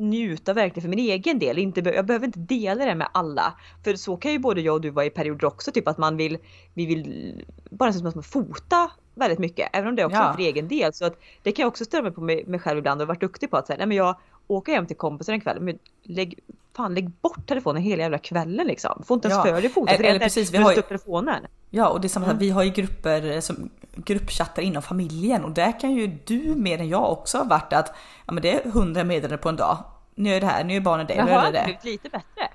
njuta verkligen för min egen del. Inte, jag behöver inte dela det med alla. För så kan ju både jag och du vara i perioder också. Typ att man vill, vi vill bara som att man fota väldigt mycket. Även om det också ja. är för egen del. Så att det kan jag också störa mig på mig, mig själv ibland och varit duktig på att säga, nej men jag åker hem till kompisen en kväll. Men lägg, fan lägg bort telefonen hela jävla kvällen liksom. Får inte ens ja. för dig fota. Eller, eller precis, vi har ju, upp telefonen. Ja och det är samma mm. vi har ju grupper som gruppchattar inom familjen och där kan ju du mer än jag också ha varit att ja men det är 100 meddelanden på en dag. Nu är det här, nu är barnen det, Jaha, nu är det lite bättre?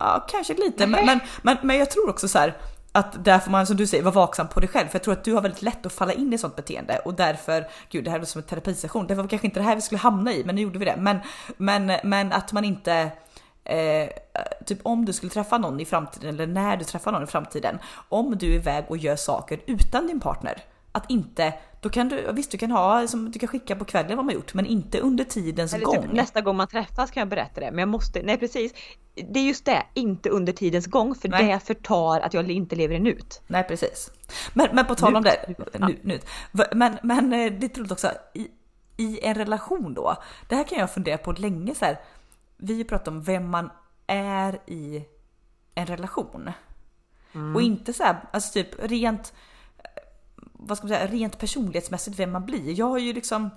Ja kanske lite men, men, men, men jag tror också så här, att där får man som du säger vara vaksam på dig själv. För jag tror att du har väldigt lätt att falla in i sånt beteende. Och därför, gud det här är som en terapisession, det var kanske inte det här vi skulle hamna i men nu gjorde vi det. Men, men, men att man inte eh, typ om du skulle träffa någon i framtiden eller när du träffar någon i framtiden, om du är iväg och gör saker utan din partner, att inte då kan du, visst du kan ha, liksom, du kan skicka på kvällen vad man gjort men inte under tidens Eller typ gång. nästa gång man träffas kan jag berätta det men jag måste, nej precis. Det är just det, inte under tidens gång för nej. det förtar att jag inte lever i nut. Nej precis. Men, men på tal om det, nu, nu, men, men eh, det är roligt också, i, i en relation då, det här kan jag fundera på länge så här. Vi pratar om vem man är i en relation. Mm. Och inte så här, alltså typ rent vad ska man säga, rent personlighetsmässigt vem man blir. Jag har ju liksom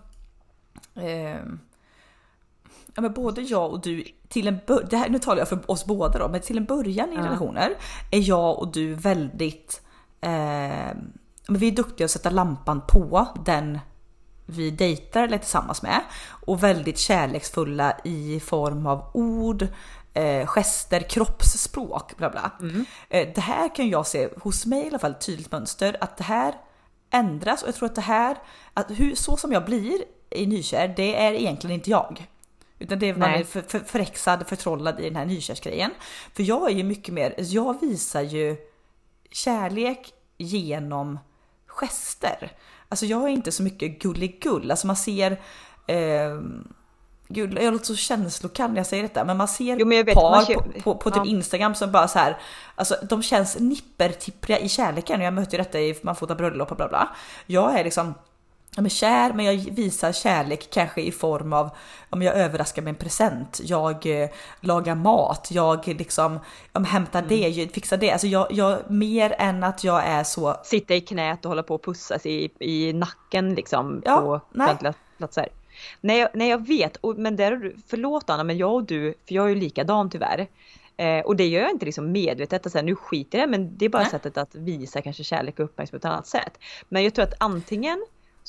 eh, Ja, men både jag och du, till en början, nu talar jag för oss båda då, men till en början i ja. relationer är jag och du väldigt, eh, men vi är duktiga att sätta lampan på den vi dejtar eller tillsammans med och väldigt kärleksfulla i form av ord, eh, gester, kroppsspråk, bla bla. Mm. Eh, det här kan jag se hos mig i alla fall tydligt mönster att det här ändras och jag tror att det här, att hur, så som jag blir i nykär, det är egentligen inte jag. Utan det är man är för, för, förexad, förtrollad i den här nykärsgrejen. För jag är ju mycket mer, jag visar ju kärlek genom gester. Alltså jag är inte så mycket gulligull, alltså man ser eh, Gud, jag låter så känslokall när jag säger detta, men man ser jo, men vet, par man på, på, på, typ ja. Instagram som bara så här, alltså de känns nippertippriga i kärleken. Jag möter ju detta i man fotar bröllop och bla bla. Jag är liksom jag är kär, men jag visar kärlek kanske i form av om jag överraskar med en present, jag eh, lagar mat, jag liksom om hämtar mm. det, fixar det. Alltså jag, jag, mer än att jag är så... Sitta i knät och hålla på och pussas i, i nacken liksom ja, på nej. platser. Nej, jag, nej jag vet, och, men där, förlåt Anna, men jag och du, för jag är ju likadan tyvärr. Eh, och det gör jag inte liksom medvetet, att säga, nu skiter jag men det är bara nej. sättet att visa kanske kärlek och uppmärksamhet på ett annat sätt. Men jag tror att antingen,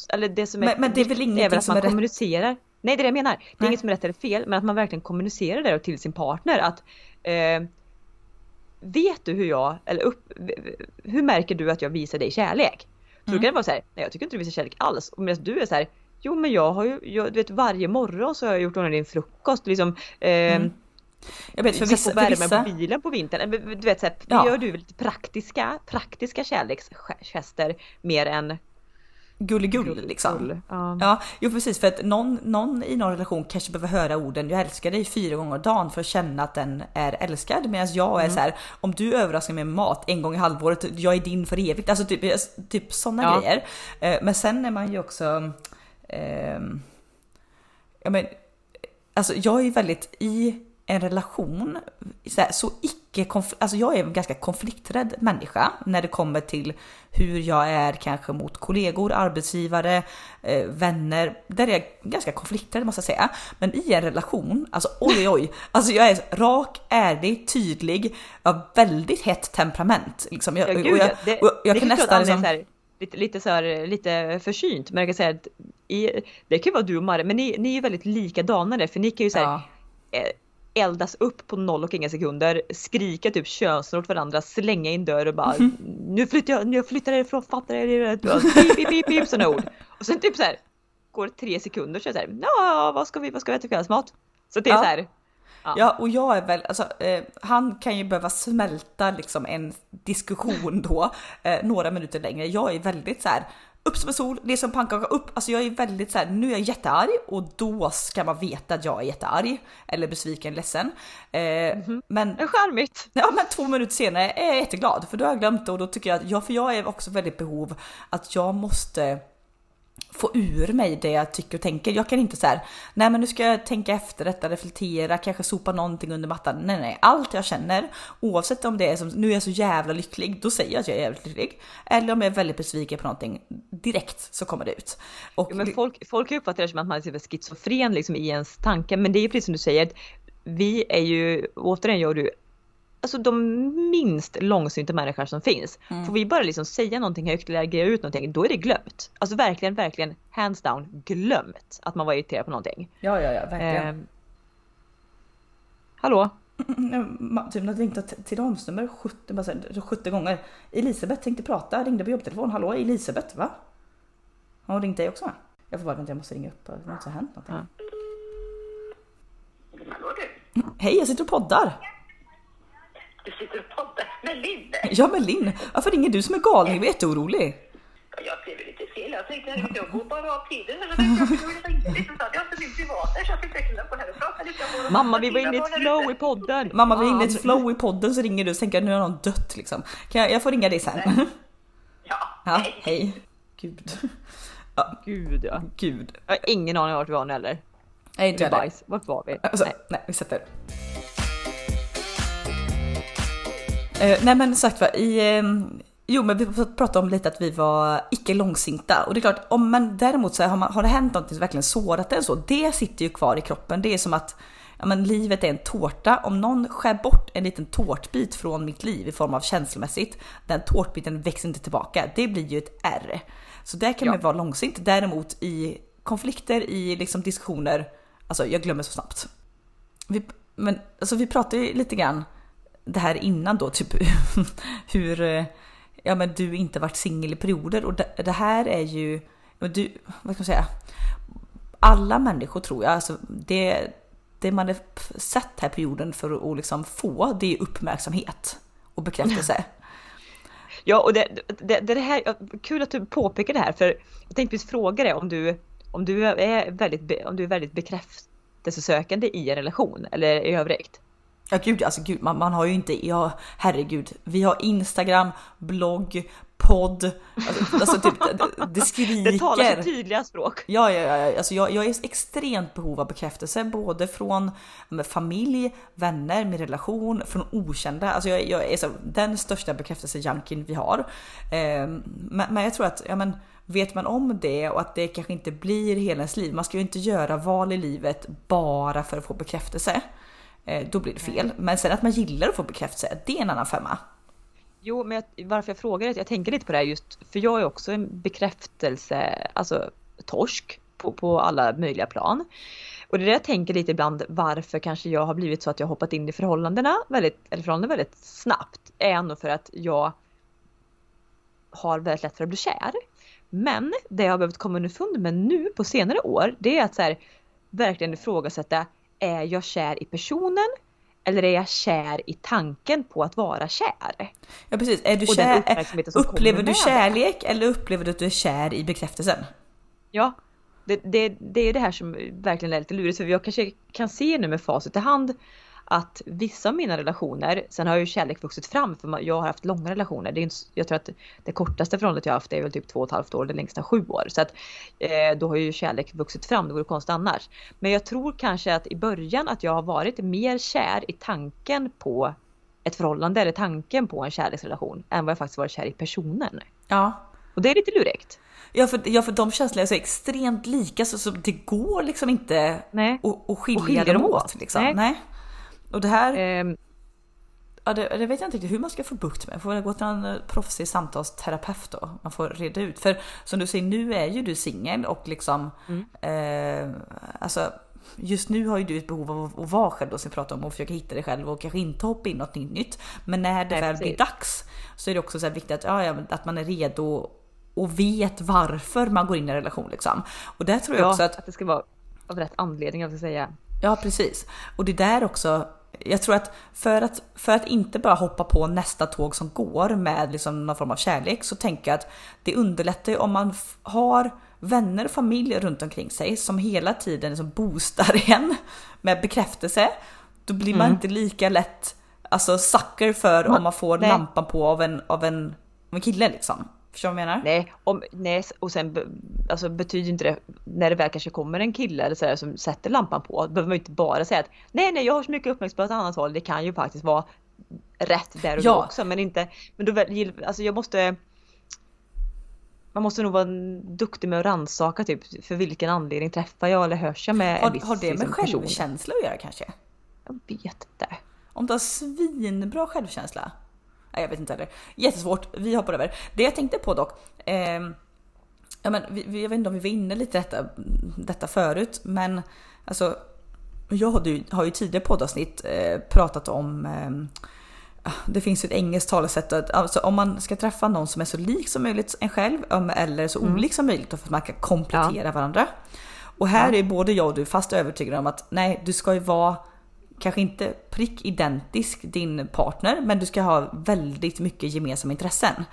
eller det som är, men, men det är väl ingenting att man som är kommunicerar. Rätt. Nej det är det jag menar. Det är nej. inget som är rätt eller fel, men att man verkligen kommunicerar det till sin partner att eh, Vet du hur jag, eller upp, hur märker du att jag visar dig kärlek? Så mm. då kan det vara så här, nej jag tycker inte du visar kärlek alls. Och medan du är så här, Jo men jag har ju, jag, du vet varje morgon så har jag gjort ordning din frukost liksom. Eh, mm. Jag vet för vissa, på värmen vissa... på bilen på vintern. Du vet så här, ja. gör du lite praktiska, praktiska kärleksgester mer än gulligull liksom. Gull, ja. ja, jo precis för att någon, någon i någon relation kanske behöver höra orden jag älskar dig fyra gånger om dagen för att känna att den är älskad. Medan jag är mm. så här, om du överraskar mig med mat en gång i halvåret, jag är din för evigt. Alltså typ, typ sådana ja. grejer. Eh, men sen är man ju också eh, ja, men, alltså jag är väldigt i en relation, så, här, så icke alltså jag är en ganska konflikträdd människa när det kommer till hur jag är kanske mot kollegor, arbetsgivare, eh, vänner. Där är jag ganska konflikträdd måste jag säga. Men i en relation, alltså oj oj, alltså jag är rak, ärlig, tydlig, jag har väldigt hett temperament. Liksom. Jag, ja, gud, och jag, det, och jag det kan nästan liksom, lite, lite, så här, lite försynt. Men jag kan säga att i, det kan ju vara du och Marre, men ni, ni är ju väldigt likadana där, för ni kan ju säga ja. Eh, eldas upp på noll och inga sekunder, skrika typ könsord åt varandra, slänga in dörr och bara mm. nu flyttar jag, nu jag flyttar härifrån, fattar jag det? Pip, pip, pip, pip, sådana ord. Och sen typ så här går tre sekunder så är det så här, ja vad ska vi, vad ska vi äta kvällsmat? Så det är ja. så här, Ja. ja. och jag är väl, alltså, eh, han kan ju behöva smälta liksom en diskussion då eh, några minuter längre. Jag är väldigt så här upp som en sol, det är som pannkaka upp. Alltså jag är väldigt så här, nu är jag jättearg och då ska man veta att jag är jättearg eller besviken, ledsen. Eh, mm -hmm. Men charmigt. Ja, men två minuter senare är jag jätteglad för då har jag glömt det och då tycker jag att ja, för jag är också väldigt behov att jag måste få ur mig det jag tycker och tänker. Jag kan inte så här, nej men nu ska jag tänka efter detta, reflektera, kanske sopa någonting under mattan. Nej nej, allt jag känner, oavsett om det är som, nu är jag så jävla lycklig, då säger jag att jag är jävligt lycklig. Eller om jag är väldigt besviken på någonting, direkt så kommer det ut. Och ja, men folk, folk uppfattar det som att man är typ schizofren liksom i ens tankar, men det är ju precis som du säger, vi är ju, återigen jag och du, alltså de minst långsynta människor som finns. Mm. Får vi bara liksom säga någonting högt eller agera ut någonting, då är det glömt. Alltså verkligen, verkligen hands down glömt att man var irriterad på någonting. Ja, ja, ja, verkligen. Eh, hallå? Typ när ringde till Tidaholmsnummer 70, 70 gånger. Elisabeth tänkte prata, ringde på jobbtelefon. Hallå Elisabeth, va? Har hon ringt dig också? Jag får bara vänta, jag måste ringa upp. Det har inte hänt någonting. Ja. Hallå du? Hej, jag sitter och poddar. Du sitter och poddar med Linn? Ja, med Linn. Varför ringer du som är galning? Jag är jätteorolig. Jag blev lite fel. Jag tänkte att jag går bara av tiden. Men så tänkte jag att jag ringde lite. Jag inte min privata så jag tänkte jag kunde gå här och prata lite. om- Mamma vi var inne i ett flow i podden. Mamma, vi är inne i ett flow i podden så ringer du och tänker att nu har någon dött liksom. Kan jag, jag får ringa dig sen? Ja, Ja, hej. hej. Gud. Gud ja. Gud. Jag har ingen aning om vart vi var nu heller. Nej, inte jag heller. Bajs. Vart var vi? Alltså, Nej. nej. vi sätter. Eh, nej men sagt va, i... Eh, jo men vi pratade om lite att vi var icke långsinta och det är klart om man däremot så här, har, man, har det hänt något som verkligen sårat en så, det sitter ju kvar i kroppen. Det är som att ja, men livet är en tårta. Om någon skär bort en liten tårtbit från mitt liv i form av känslomässigt, den tårtbiten växer inte tillbaka. Det blir ju ett R. Så där kan Ja. man vara långsint. Däremot i konflikter, i liksom diskussioner, alltså jag glömmer så snabbt. Vi, men alltså vi pratade ju lite grann det här innan då, typ hur eh, ja, men du inte varit singel i perioder och det, det här är ju, du, vad ska man säga, alla människor tror jag, alltså det, det man är sett här på jorden för att, liksom få, det är uppmärksamhet och bekräftelse. Ja, och det, det, det, det här, kul att du påpekar det här för jag tänkte precis fråga dig om du, om du är väldigt, om du är väldigt bekräftelsesökande i en relation eller i övrigt. Ja gud, alltså gud, man, man har ju inte, ja herregud, vi har Instagram, blogg, podd, alltså, alltså typ, det, det skriker. Det talar sitt tydliga språk. Ja, ja, ja, alltså jag, jag är extremt behov av bekräftelse, både från familj, vänner, min relation, från okända. Alltså jag, jag är så, den största bekräftelsejunkien vi har. Eh, men, men jag tror att, ja men vet man om det och att det kanske inte blir hela ens liv, man ska ju inte göra val i livet bara för att få bekräftelse. Eh, då blir det fel. Men sen att man gillar att få bekräftelse, det är en annan femma. Jo, men jag, varför jag frågar är att jag tänker lite på det här just för jag är också en bekräftelse, alltså torsk på, på alla möjliga plan. Och det är det jag tänker lite ibland varför kanske jag har blivit så att jag hoppat in i förhållandena väldigt, eller förhållanden väldigt snabbt. Är nog för att jag har väldigt lätt för att bli kär. Men det jag har behövt komma underfund med nu på senare år, det är att så här, verkligen ifrågasätta, är jag kär i personen? Eller är jag kär i tanken på att vara kär? Ja precis, är du kär, upplever du kärlek eller upplever du att du är kär i bekräftelsen? Ja, det, det, det är det här som verkligen är lite lurigt för jag kanske kan se nu med facit i hand att vissa av mina relationer, sen har ju kärlek vuxit fram för jag har haft långa relationer. Det är inte, jag tror att det kortaste förhållandet jag har haft är väl typ två och ett halvt år, det längsta sju år. Så att eh, då har ju kärlek vuxit fram, det vore konstigt annars. Men jag tror kanske att i början att jag har varit mer kär i tanken på ett förhållande eller tanken på en kärleksrelation än vad jag faktiskt varit kär i personen. Ja. Och det är lite lurigt. Ja för, ja, för de känslorna är så extremt lika så, så det går liksom inte Nej. att, att skilja, Och skilja dem åt. åt. Liksom. Nej. Nej. Och det här, Ehm, ja, det, det vet jag inte riktigt hur man ska få bukt med. Får väl gå till en eh, proffsig samtalsterapeut då. Man får reda ut. För som du säger, nu är ju du singel och liksom eh, alltså Just nu har ju du ett behov av att- vara själv då som vi pratade om och försöka hitta dig själv och kanske inte hoppa in något nytt. Men när det Nej, väl blir dags så är det också så viktigt att, ja, ja, att man är redo och vet varför man går in i en relation liksom. Och där tror jag ja, också att... att det ska vara av rätt anledning, jag ska säga. Ja precis. Och det där också, jag tror att för att, för att inte bara hoppa på nästa tåg som går med liksom någon form av kärlek så tänker jag att det underlättar ju om man har vänner och familj runt omkring sig som hela tiden liksom boostar en med bekräftelse. Då blir man inte lika lätt alltså sucker för om man får nej. lampan på av en, av en, av en kille liksom. Förstår du vad jag menar? Nej, om, nej, och sen alltså, betyder inte det, när det väl kanske kommer en kille eller sådär som sätter lampan på, då behöver man ju inte bara säga att nej, nej, jag har så mycket uppmärksamhet på ett annat håll. Det kan ju faktiskt vara rätt där och Ja. då också, men inte, men då alltså jag måste man måste nog vara duktig med att rannsaka typ för vilken anledning träffar jag eller hörs jag med en Har, viss har det med liksom, person? självkänsla att göra kanske? Jag vet inte. Om du har svinbra självkänsla? Nej, jag vet inte heller. Jättesvårt, vi hoppar över. Det jag tänkte på dock, ehm, ja, men vi, jag vet inte om vi var inne lite detta, detta förut, men alltså jag har ju, har ju tidigare poddavsnitt eh, pratat om ehm, det finns ju ett engelskt talesätt att alltså, om man ska träffa någon som är så lik som möjligt en själv eller så olik som möjligt för att man kan komplettera varandra. Och här Ja. är både jag och du fast övertygade om att nej, du ska ju vara kanske inte prick identisk din partner, men du ska ha väldigt mycket gemensamma intressen.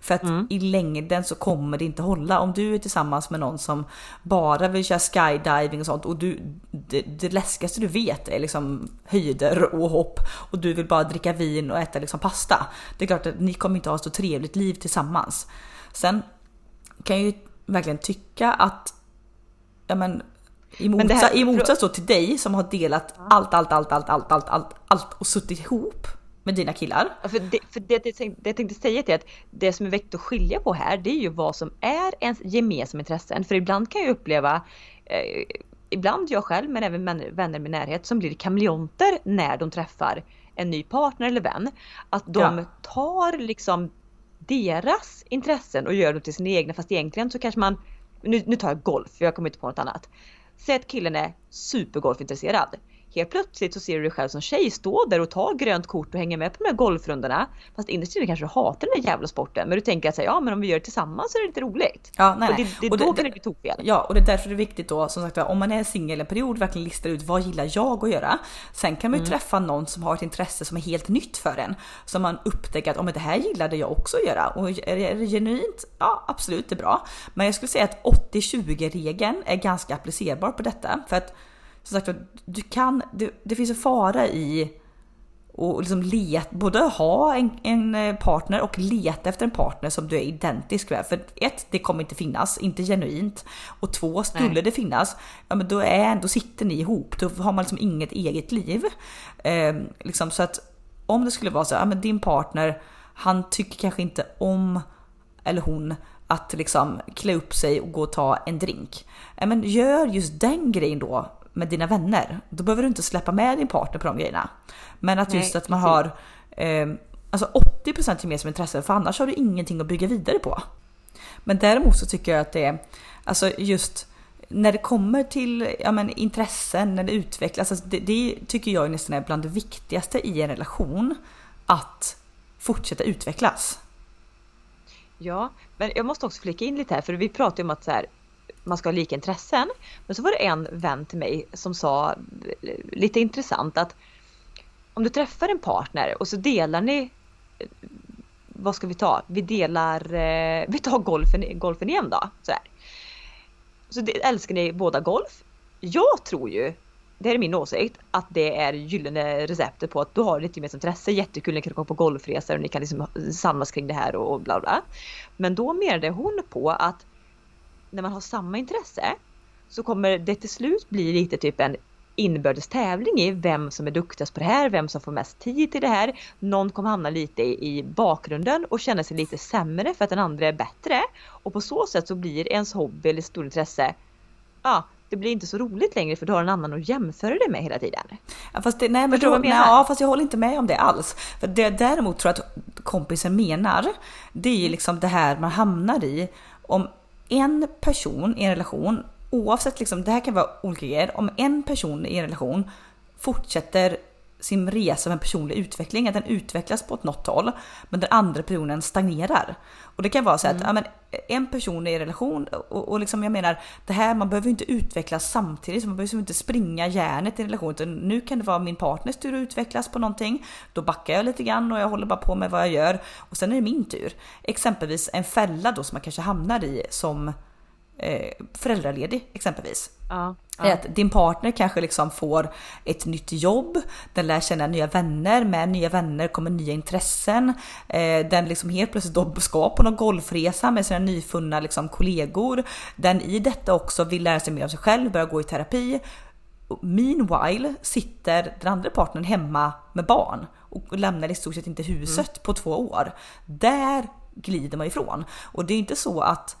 För att mm. i längden så kommer det inte hålla. Om du är tillsammans med någon som bara vill köra skydiving och sånt och du, det, det läskigaste du vet är liksom höjder och hopp och du vill bara dricka vin och äta liksom pasta. Det är klart att ni kommer inte ha så trevligt liv tillsammans. Sen kan jag ju verkligen tycka att ja men, i, motsa, här, i motsats då till dig som har delat allt, allt, allt, allt, allt, allt, allt, allt och suttit ihop med dina killar. För det, för det, det, det jag tänkte säga till att det som är viktigt att skilja på här det är ju vad som är ens gemensamma intressen. För ibland kan jag uppleva, eh, ibland jag själv men även vänner med närhet som blir kameleonter när de träffar en ny partner eller vän. Att de ja. tar liksom deras intressen och gör dem till sina egna fast egentligen så kanske man, nu, nu tar jag golf, för jag kommer inte på något annat. Säg att killen är supergolfintresserad helt plötsligt så ser du dig själv som tjej stå där och ta grönt kort och hänga med på de här golfrundorna. Fast innerst inne kanske du hatar den där jävla sporten men du tänker att ja men om vi gör det tillsammans så är det lite roligt. Ja, nej, och det, det och då det, kan det bli tokfel. Ja och det är därför det är viktigt då som sagt om man är singel en period verkligen listar ut vad gillar jag att göra. Sen kan man ju mm. träffa någon som har ett intresse som är helt nytt för en. Som man upptäcker att oh, men det här gillade jag också att göra och är det genuint? Ja absolut det är bra. Men jag skulle säga att 80-20 regeln är ganska applicerbar på detta för att som sagt du kan, det, det finns en fara i och liksom let, både ha en, en, eh, partner och leta efter en partner som du är identisk med. För ett, det kommer inte finnas, inte genuint. Och två, skulle Nej. det finnas, ja men då, är, då sitter ni ihop. Då har man liksom inget eget liv. Eh, liksom, så att om det skulle vara så, ja men din partner, han tycker kanske inte om, eller hon, att liksom klä upp sig och gå och ta en drink. Men gör just den grejen då med dina vänner. Då behöver du inte släppa med din partner på de grejerna. Men att just Nej, att man har eh, alltså 80% gemensamma intressen för annars har du ingenting att bygga vidare på. Men däremot så tycker jag att det är alltså just när det kommer till ja, men, intressen, när det utvecklas, alltså det, det tycker jag nästan är bland det viktigaste i en relation. Att fortsätta utvecklas. Ja, men jag måste också flika in lite här för vi pratar ju om att så här, man ska ha lika intressen. Men så var det en vän till mig som sa lite intressant att om du träffar en partner och så delar ni vad ska vi ta? Vi delar, eh, vi tar golfen, golfen igen då. Så, här. så det, älskar ni båda golf. Jag tror ju, det här är min åsikt, att det är gyllene receptet på att du har lite gemensamt intresse. Jättekul, ni kan gå på golfresor och ni kan liksom samlas kring det här och bla bla. Men då menade hon på att när man har samma intresse så kommer det till slut bli lite typ en inbördes tävling i vem som är duktigast på det här, vem som får mest tid till det här. Någon kommer hamna lite i bakgrunden och känna sig lite sämre för att den andra är bättre. Och på så sätt så blir ens hobby eller stort intresse, ja, det blir inte så roligt längre för du har en annan att jämföra dig med hela tiden. Ja, fast det, nej, men då, nej, ja, fast jag håller inte med om det alls. För det däremot tror jag att kompisen menar, det är liksom det här man hamnar i. Om en person i en relation, oavsett liksom, det här kan vara olika grejer, om en person i en relation fortsätter sin resa med personlig utveckling, att den utvecklas på ett något håll, men den andra personen stagnerar. Och det kan vara så att mm. ja, men en person är i relation och, och liksom jag menar det här, man behöver inte utvecklas samtidigt, man behöver inte springa järnet i en relation. Utan nu kan det vara min partners tur att utvecklas på någonting. Då backar jag lite grann och jag håller bara på med vad jag gör och sen är det min tur. Exempelvis en fälla då som man kanske hamnar i som eh, föräldraledig exempelvis. Ja, ja. Att din partner kanske liksom får ett nytt jobb, den lär känna nya vänner, med nya vänner kommer nya intressen. Eh, den liksom helt plötsligt då ska på någon golfresa med sina nyfunna liksom kollegor. Den i detta också vill lära sig mer om sig själv, börja gå i terapi. Meanwhile sitter den andra partnern hemma med barn och lämnar i stort sett inte huset mm. på två år. Där glider man ifrån. Och det är inte så att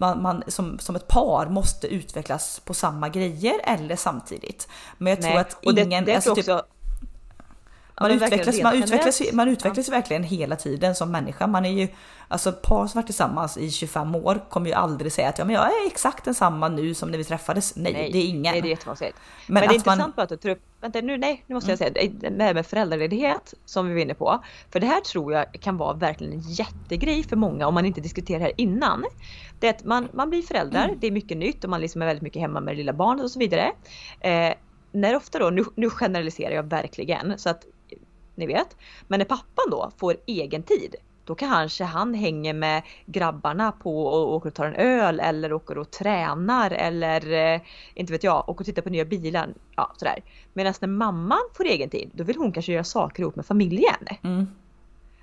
man, man som, som ett par måste utvecklas på samma grejer eller samtidigt. Men jag tror Nej, att ingen... Det, det alltså, typ, också, man, utvecklas, man utvecklas, man utvecklas ja. verkligen hela tiden som människa. Man är ju, alltså par som varit tillsammans i 25 år kommer ju aldrig säga att ja, men jag är exakt densamma nu som när vi träffades. Nej, nej det är ingen. Nej, det är jättekonstigt. Men, men det är intressant man... att du tar upp, vänta nu, nej, nu måste jag mm. säga, det här med föräldraledighet som vi var inne på. För det här tror jag kan vara verkligen en jättegrej för många om man inte diskuterar det här innan. Det är att man, man blir förälder, mm. det är mycket nytt och man liksom är väldigt mycket hemma med det lilla barnet och så vidare. Eh, när ofta då, nu, nu generaliserar jag verkligen så att ni vet. Men när pappan då får egen tid då kanske han hänger med grabbarna på och åker och tar en öl eller åker och tränar eller eh, inte vet jag, åker och tittar på nya bilar. Ja, sådär. Medan när mamman får egen tid, då vill hon kanske göra saker ihop med familjen. Mm.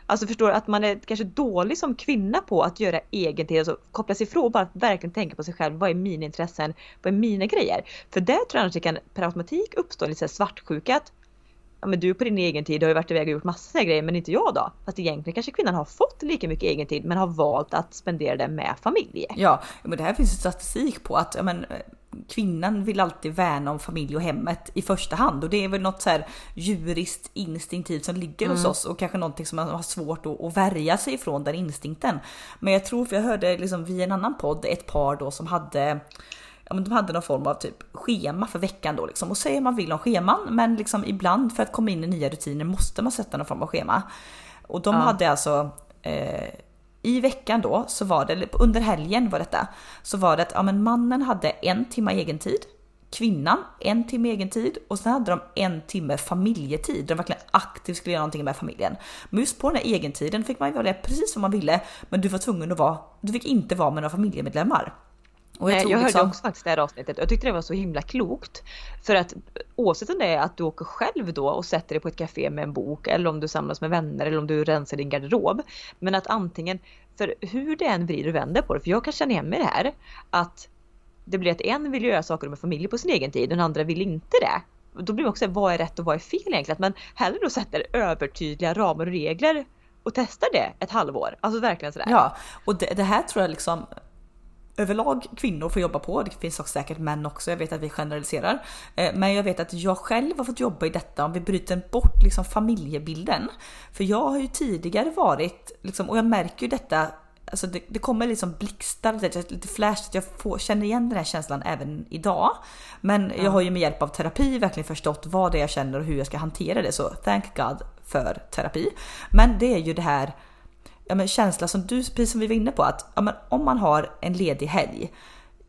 Alltså förstår att man är kanske dålig som kvinna på att göra egen tid, alltså koppla sig ifrån bara att verkligen tänka på sig själv. Vad är mina intressen? Vad är mina grejer? För där tror jag att det kan per automatik uppstå en lite svartsjuka att ja men du på din egen tid har ju varit iväg och gjort massor av grejer men inte jag då. Fast egentligen kanske kvinnan har fått lika mycket egen tid men har valt att spendera det med familj. Ja, men det här finns ju statistik på att ja, men, kvinnan vill alltid värna om familj och hemmet i första hand och det är väl något så här djuriskt instinktivt som ligger mm. hos oss och kanske någonting som man har svårt att, att värja sig ifrån den instinkten. Men jag tror, för jag hörde liksom via en annan podd ett par då som hade ja, men de hade någon form av typ schema för veckan då liksom och säger man vill ha scheman men liksom ibland för att komma in i nya rutiner måste man sätta någon form av schema. Och de ja. hade alltså eh, i veckan då så var det, under helgen var detta, så var det att ja, men mannen hade en timme egen tid, kvinnan en timme egen tid och sen hade de en timme familjetid. De verkligen aktivt skulle göra någonting med familjen. Men just på den här egentiden fick man välja precis som man ville, men du var tvungen att vara, du fick inte vara med några familjemedlemmar. Och jag, jag liksom... hörde också faktiskt det här avsnittet och jag tyckte det var så himla klokt. För att oavsett om det är att du åker själv då och sätter dig på ett café med en bok eller om du samlas med vänner eller om du rensar din garderob. Men att antingen, för hur det än vrider och vänder på det, för jag kan känna igen mig i det här, att det blir att en vill göra saker med familjen på sin egen tid, den andra vill inte det. Då blir det också vad är rätt och vad är fel egentligen? Man hellre då sätter övertydliga ramar och regler och testar det ett halvår. Alltså verkligen sådär. Ja, och det, det här tror jag liksom överlag kvinnor får jobba på. Det finns också säkert män också. Jag vet att vi generaliserar, eh, men jag vet att jag själv har fått jobba i detta om vi bryter bort liksom familjebilden. För jag har ju tidigare varit liksom, och jag märker ju detta Alltså det, det kommer liksom blixtar, lite flash, att jag får, känner igen den här känslan även idag. Men jag har ju med hjälp av terapi verkligen förstått vad det är jag känner och hur jag ska hantera det. Så thank God för terapi. Men det är ju det här ja, men känsla som du, precis som vi var inne på, att ja, men om man har en ledig helg.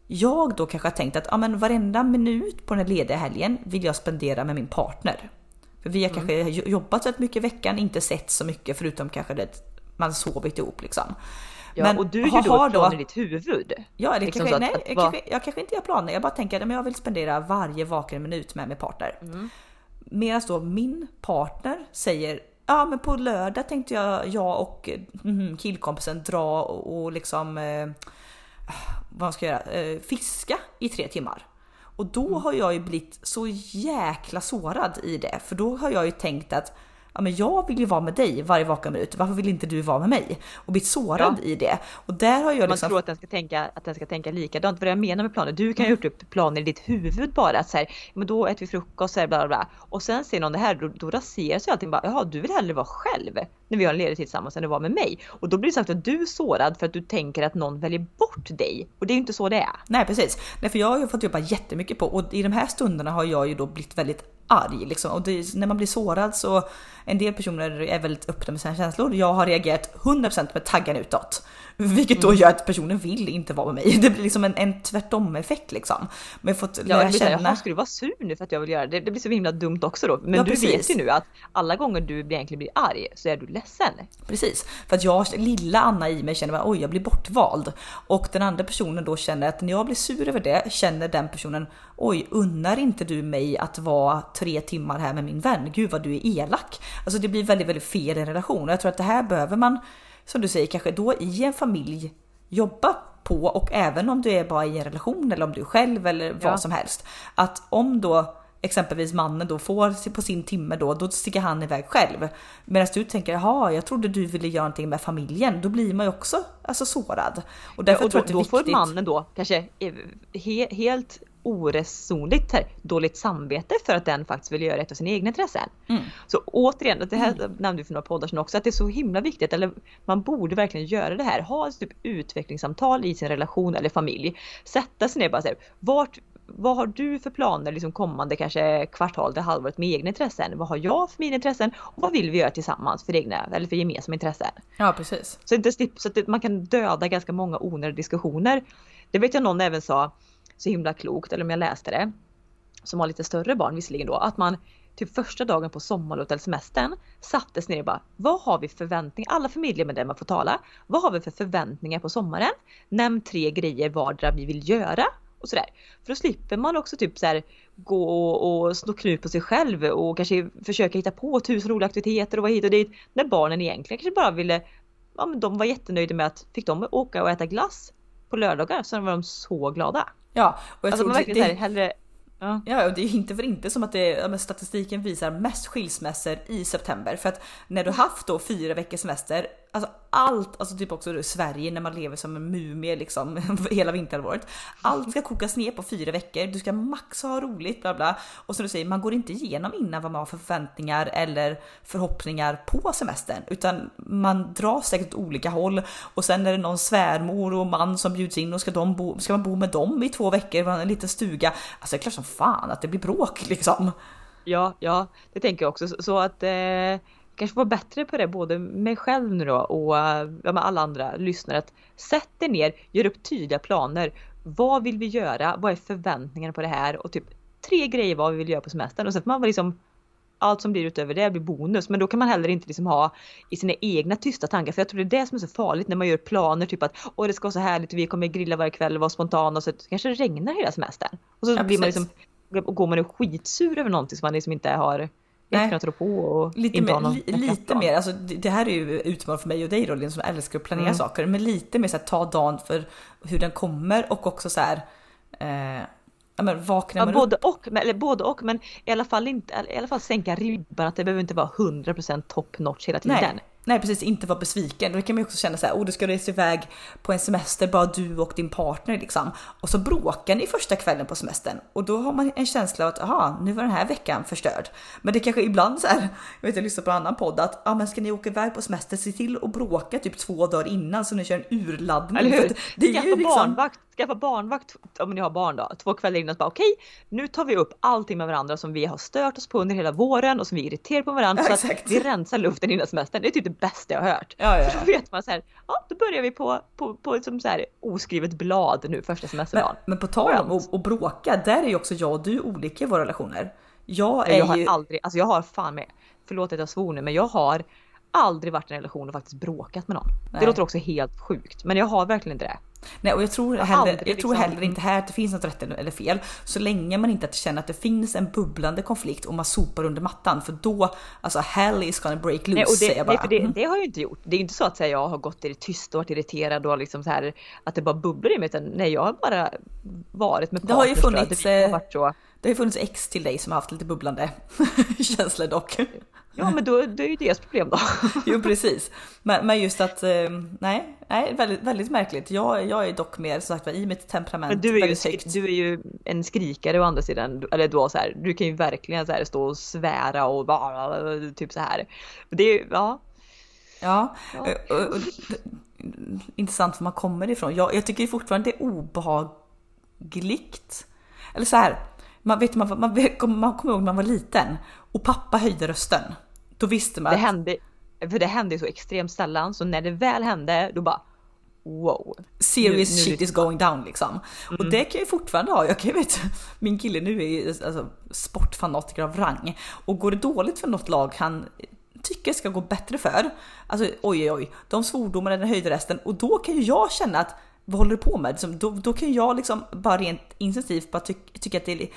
Jag då kanske har tänkt att ja, men varenda minut på den här lediga helgen vill jag spendera med min partner. För vi har mm. kanske jobbat rätt mycket i veckan, inte sett så mycket förutom kanske det man sovit ihop liksom. Ja, men, och du gör då planer i ditt huvud. Ja, det liksom kanske, nej, att, att, jag, kanske, jag kanske inte gör planer. Jag bara tänker att jag vill spendera varje vaken minut med min partner. Mm. Medan då min partner säger Ja men på lördag tänkte jag, jag och mm, killkompisen dra och, och liksom eh, vad ska jag göra? Eh, fiska i tre timmar. Och då mm. har jag ju blivit så jäkla sårad i det, för då har jag ju tänkt att ja, men jag vill ju vara med dig varje vaken minut. Varför vill inte du vara med mig? Och blivit sårad ja. i det. Och där har jag liksom... Man tror att den ska tänka, att den ska tänka likadant. Vad jag menar med planer, du kan ju gjort upp planer i ditt huvud bara. Att så här, men då äter vi frukost, så här, bla, bla, bla. Och sen ser någon det här, då, då raseras ju allting. Bara, Jaha, du vill hellre vara själv när vi har en ledig tid tillsammans än att vara med mig. Och då blir det sagt att du är sårad för att du tänker att någon väljer bort dig. Och det är ju inte så det är. Nej precis. Nej, för jag har ju fått jobba jättemycket på och i de här stunderna har jag ju då blivit väldigt arg liksom. Och det, när man blir sårad så en del personer är väldigt öppna med sina känslor. Jag har reagerat 100% med taggen utåt. Vilket då mm. gör att personen vill inte vara med mig. Det blir liksom en, en tvärtom effekt liksom. Men jag fått lära ja, känna... Jaha, ska du vara sur nu för att jag vill göra det? Det blir så himla dumt också då. Men ja, du precis. vet ju nu att alla gånger du egentligen blir arg så är du ledsen. Precis, för att jag, lilla Anna i mig känner att oj jag blir bortvald. Och den andra personen då känner att när jag blir sur över det känner den personen oj unnar inte du mig att vara tre timmar här med min vän? Gud vad du är elak. Alltså det blir väldigt, väldigt fel i en relation och jag tror att det här behöver man som du säger, kanske då i en familj jobba på och även om du är bara i en relation eller om du är själv eller vad ja. som helst. Att om då exempelvis mannen då får på sin timme då, då sticker han iväg själv. Medan du tänker, jaha, jag trodde du ville göra någonting med familjen. Då blir man ju också alltså, sårad. Och därför ja, och då, tror jag att det är viktigt. Då får mannen då kanske he helt oresonligt dåligt samvete för att den faktiskt vill göra ett av sina egna intressen. Mm. Så återigen, det här mm. nämnde vi för några poddar sedan också, att det är så himla viktigt, eller man borde verkligen göra det här. Ha ett typ utvecklingssamtal i sin relation eller familj. Sätta sig ner och bara säga, vart vad har du för planer liksom kommande kanske kvartal till halvåret med egna intressen? Vad har jag för mina intressen? Och vad vill vi göra tillsammans för egna eller för gemensamma intressen? Ja precis. Så, inte, så att man kan döda ganska många onödiga diskussioner. Det vet jag någon även sa så himla klokt, eller om jag läste det. som har lite större barn visserligen då, att man typ första dagen på sommarlovet eller semestern sattes ner och bara vad har vi förväntningar? Alla familjemedlemmar får tala. Vad har vi för förväntningar på sommaren? Nämn tre grejer vardera vi vill göra och sådär. För då slipper man också typ så här gå och sno knut på sig själv och kanske försöka hitta på tusen roliga aktiviteter och vara hit och dit. När barnen egentligen kanske bara ville, ja men de var jättenöjda med att fick de åka och äta glass på lördagar så var de så glada. Ja, och jag alltså tror man det, hellre Ja. ja, och det är inte för inte som att det, statistiken visar mest skilsmässor i september. För att när du haft då fyra veckors semester, alltså allt, alltså typ också i Sverige när man lever som en mumie liksom hela vinterhalvåret. Allt ska kokas ner på fyra veckor, du ska max ha roligt bla bla. Och som du säger, man går inte igenom innan vad man har för förväntningar eller förhoppningar på semestern. Utan man drar säkert åt olika håll och sen är det någon svärmor och man som bjuds in och ska, de bo, ska man bo med dem i två veckor, en liten stuga. Alltså det är klart som fan att det blir bråk liksom. Ja, ja, det tänker jag också. Så att eh kanske vara bättre på det, både mig själv nu då och ja, med alla andra lyssnare. Att sätt er ner, gör upp tydliga planer. Vad vill vi göra? Vad är förväntningarna på det här? Och typ tre grejer vad vi vill göra på semestern. Och sen får man liksom allt som blir utöver det blir bonus. Men då kan man heller inte liksom ha i sina egna tysta tankar. För jag tror det är det som är så farligt när man gör planer. Typ att åh det ska vara så härligt och vi kommer grilla varje kväll och vara spontana. Och så kanske det regnar hela semestern. Och så ja, blir man liksom, och går man och skitsur över någonting som man liksom inte har Rå på och lite inte mer, li, lite mer, alltså det här är ju utmaning för mig och dig Rolin som älskar att planera mm. saker, men lite mer så här, ta dagen för hur den kommer och också så här eh, Ja, men vaknar man både upp? och, eller både och men i alla fall inte, i alla fall sänka ribban att det behöver inte vara 100% top notch hela tiden. Nej. Nej precis, inte vara besviken. Då kan man ju också känna så här, oh du ska resa iväg på en semester, bara du och din partner liksom. Och så bråkar ni första kvällen på semestern och då har man en känsla av att aha, nu var den här veckan förstörd. Men det kanske ibland så här, jag vet jag lyssnar på en annan podd att ja ah, men ska ni åka iväg på semester, se till att bråka typ två dagar innan så ni kör en urladdning. Eller hur? Det är ju liksom... barnvakt skaffa barnvakt om ni har barn då, två kvällar innan. Bara, okej, nu tar vi upp allting med varandra som vi har stört oss på under hela våren och som vi irriterar på varandra. Ja, så att vi rensar luften innan semestern. Det är typ det bästa jag har hört. Ja, ja. För då vet man så här, ja då börjar vi på, på, på som så här, oskrivet blad nu första semesterdagen. Men, men på tal om att bråka, där är ju också jag och du olika i våra relationer. Jag är jag har ju... aldrig, alltså jag har fan med, förlåt att jag svor nu, men jag har aldrig varit i en relation och faktiskt bråkat med någon. Nej. Det låter också helt sjukt, men jag har verkligen inte det. Nej och jag tror, heller, jag liksom... tror heller inte här att det finns något rätt eller fel. Så länge man inte känner att det finns en bubblande konflikt och man sopar under mattan. För då, alltså hell is gonna break loose nej, och det, jag bara. Nej, för det, det, har jag ju inte gjort. Det är inte så att här, jag har gått i det tysta och varit irriterad och liksom så här att det bara bubblar i mig. Utan nej, jag har bara varit med partners. Det har ju funnits, det, varit så. Det har ju funnits ex till dig som har haft lite bubblande känslor dock. Ja men då, det är ju deras problem då. jo precis. Men, men just att, eh, nej, nej väldigt, väldigt märkligt. Jag, jag är dock mer som sagt i mitt temperament men du är, ju, du är ju en skrikare å andra sidan. Eller då så här, du kan ju verkligen så här stå och svära och bara typ så här. Det är ja. Ja, ja. Och, och, och, intressant var man kommer ifrån. Jag, jag tycker fortfarande det är obehagligt. Eller så här, man, vet, man, man, man kommer ihåg när man var liten och pappa höjde rösten. Då visste man det hände, för det hände så extremt sällan så när det väl hände då bara wow. Serious nu, nu shit is going down liksom. Mm. Och det kan jag fortfarande ha. Jag kan ju vet, min kille nu är alltså, sportfanatiker av rang och går det dåligt för något lag han tycker ska gå bättre för. Alltså oj oj oj, de svordomarna den höjde rösten och då kan ju jag känna att vad håller du på med? Liksom, då, då kan jag liksom bara rent instinktivt bara ty tycka att det är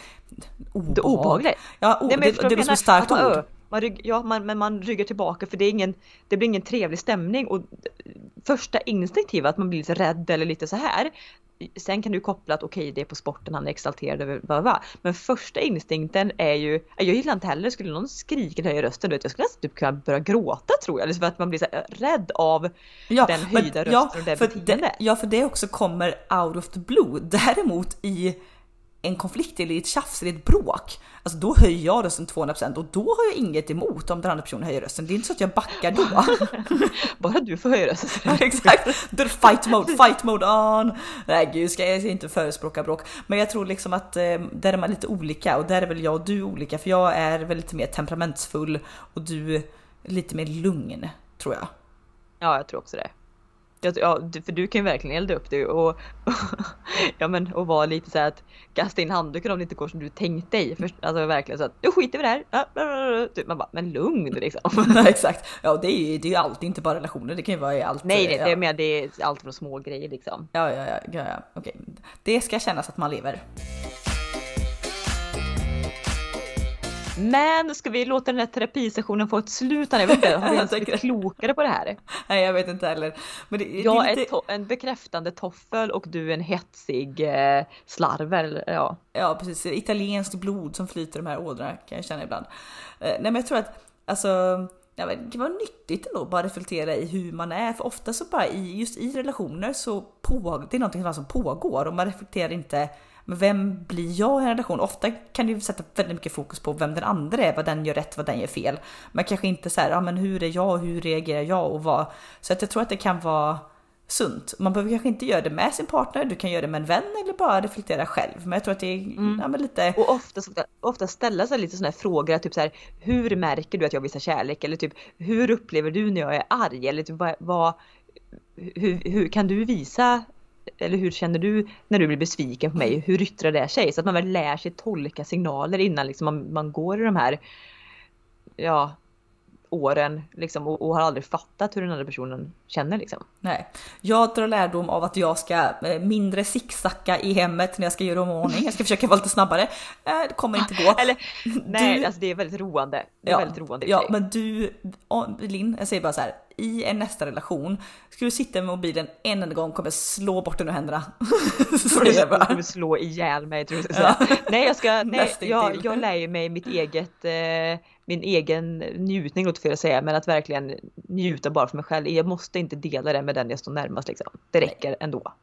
obehagligt. Ja, o, Nej, det, det, det är som ett starkt ord. Man, rygg, ja, man, men man ryggar tillbaka för det, är ingen, det blir ingen trevlig stämning och första instinktiva att man blir lite rädd eller lite så här. Sen kan du koppla att okej okay, det är på sporten han är exalterad över vad va. Men första instinkten är ju, jag gillar inte heller, skulle någon skrika höja rösten, du vet, jag skulle nästan typ kunna börja gråta tror jag. För att man blir så rädd av ja, den höjda men, rösten ja, och det beteendet. Ja för det också kommer out of the blue. Däremot i en konflikt eller ett tjafs eller ett bråk, alltså då höjer jag rösten 200% och då har jag inget emot om den andra personen höjer rösten. Det är inte så att jag backar då. Bara du får höja rösten. exakt. Det fight mode, fight mode on. Nej gud, ska jag inte förespråka bråk. Men jag tror liksom att eh, där är man lite olika och där är väl jag och du olika för jag är väl lite mer temperamentsfull och du lite mer lugn tror jag. Ja, jag tror också det. Ja, för du kan ju verkligen elda upp det och, ja, men, och vara lite så att kasta in handduken om det inte går som du tänkte dig. För, alltså verkligen så att nu skiter vi i det här. Typ, man bara, men lugn liksom. ja, exakt. Ja, det är ju det är alltid inte bara relationer. Det kan ju vara i allt. Nej, nej, ja. det, är med, det är allt från små grejer liksom. Ja, ja, ja, ja, ja. okej. Det ska kännas att man lever. Men ska vi låta den här terapisessionen få ett slut? Jag vet inte, har vi ens blivit klokare på det här? Nej, jag vet inte heller. Men det, jag är lite... en bekräftande toffel och du är en hetsig eh, slarver. Ja. ja, precis. Italienskt blod som flyter i de här ådrorna kan jag känna ibland. Eh, nej, men jag tror att alltså Ja, det var nyttigt ändå bara reflektera i hur man är, för ofta så bara i, just i relationer så pågår det är någonting som pågår och man reflekterar inte men vem blir jag i en relation? Ofta kan du sätta väldigt mycket fokus på vem den andra är, vad den gör rätt, vad den gör fel. Men kanske inte så här, ja men hur är jag, hur reagerar jag och vad? Så att jag tror att det kan vara sunt. Man behöver kanske inte göra det med sin partner, du kan göra det med en vän eller bara reflektera själv. Men jag tror att det är mm. ja, lite... Och ofta, ofta ställa sig lite sådana här frågor, typ så här, hur märker du att jag visar kärlek? Eller typ, hur upplever du när jag är arg? Eller typ, vad, vad hur, hur kan du visa eller hur känner du när du blir besviken på mig? Hur yttrar det sig? Så att man väl lär sig tolka signaler innan liksom man, man går i de här ja, åren liksom, och, och, har aldrig fattat hur den andra personen känner. Liksom. Nej, jag drar lärdom av att jag ska eh, mindre zigzacka i hemmet när jag ska göra om ordning. Jag ska försöka vara lite snabbare. Eh, det kommer inte gå. Eller, nej, du, alltså det är väldigt roande. Det är ja, väldigt roande Ja, men du, Linn, jag säger bara så här. I en nästa relation, ska du sitta med mobilen en enda gång kommer jag slå bort den ur händerna. så bara. kommer slå ihjäl mig tror jag. Ja. Nej, jag ska, nej, jag, jag lär ju mig mitt eget eh, min egen njutning låter fel att säga, men att verkligen njuta bara för mig själv. Jag måste inte dela det med den jag står närmast liksom. Det räcker ändå.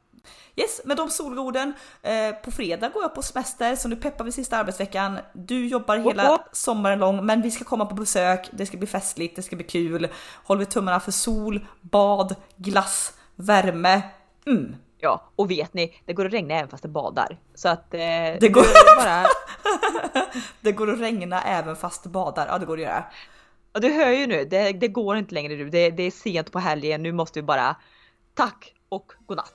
Yes, med de solorden. Eh, på fredag går jag på semester så nu peppar vi sista arbetsveckan. Du jobbar hela oh, oh. sommaren lång, men vi ska komma på besök. Det ska bli festligt, det ska bli kul. Håller vi tummarna för sol, bad, glass, värme. Mm. Ja, och vet ni, det går att regna även fast det badar. Så att eh, det går bara... det går att regna även fast det badar. Ja, det går att göra. Och du hör ju nu, det, det går inte längre nu. Det, det är sent på helgen. Nu måste vi bara tack och godnatt.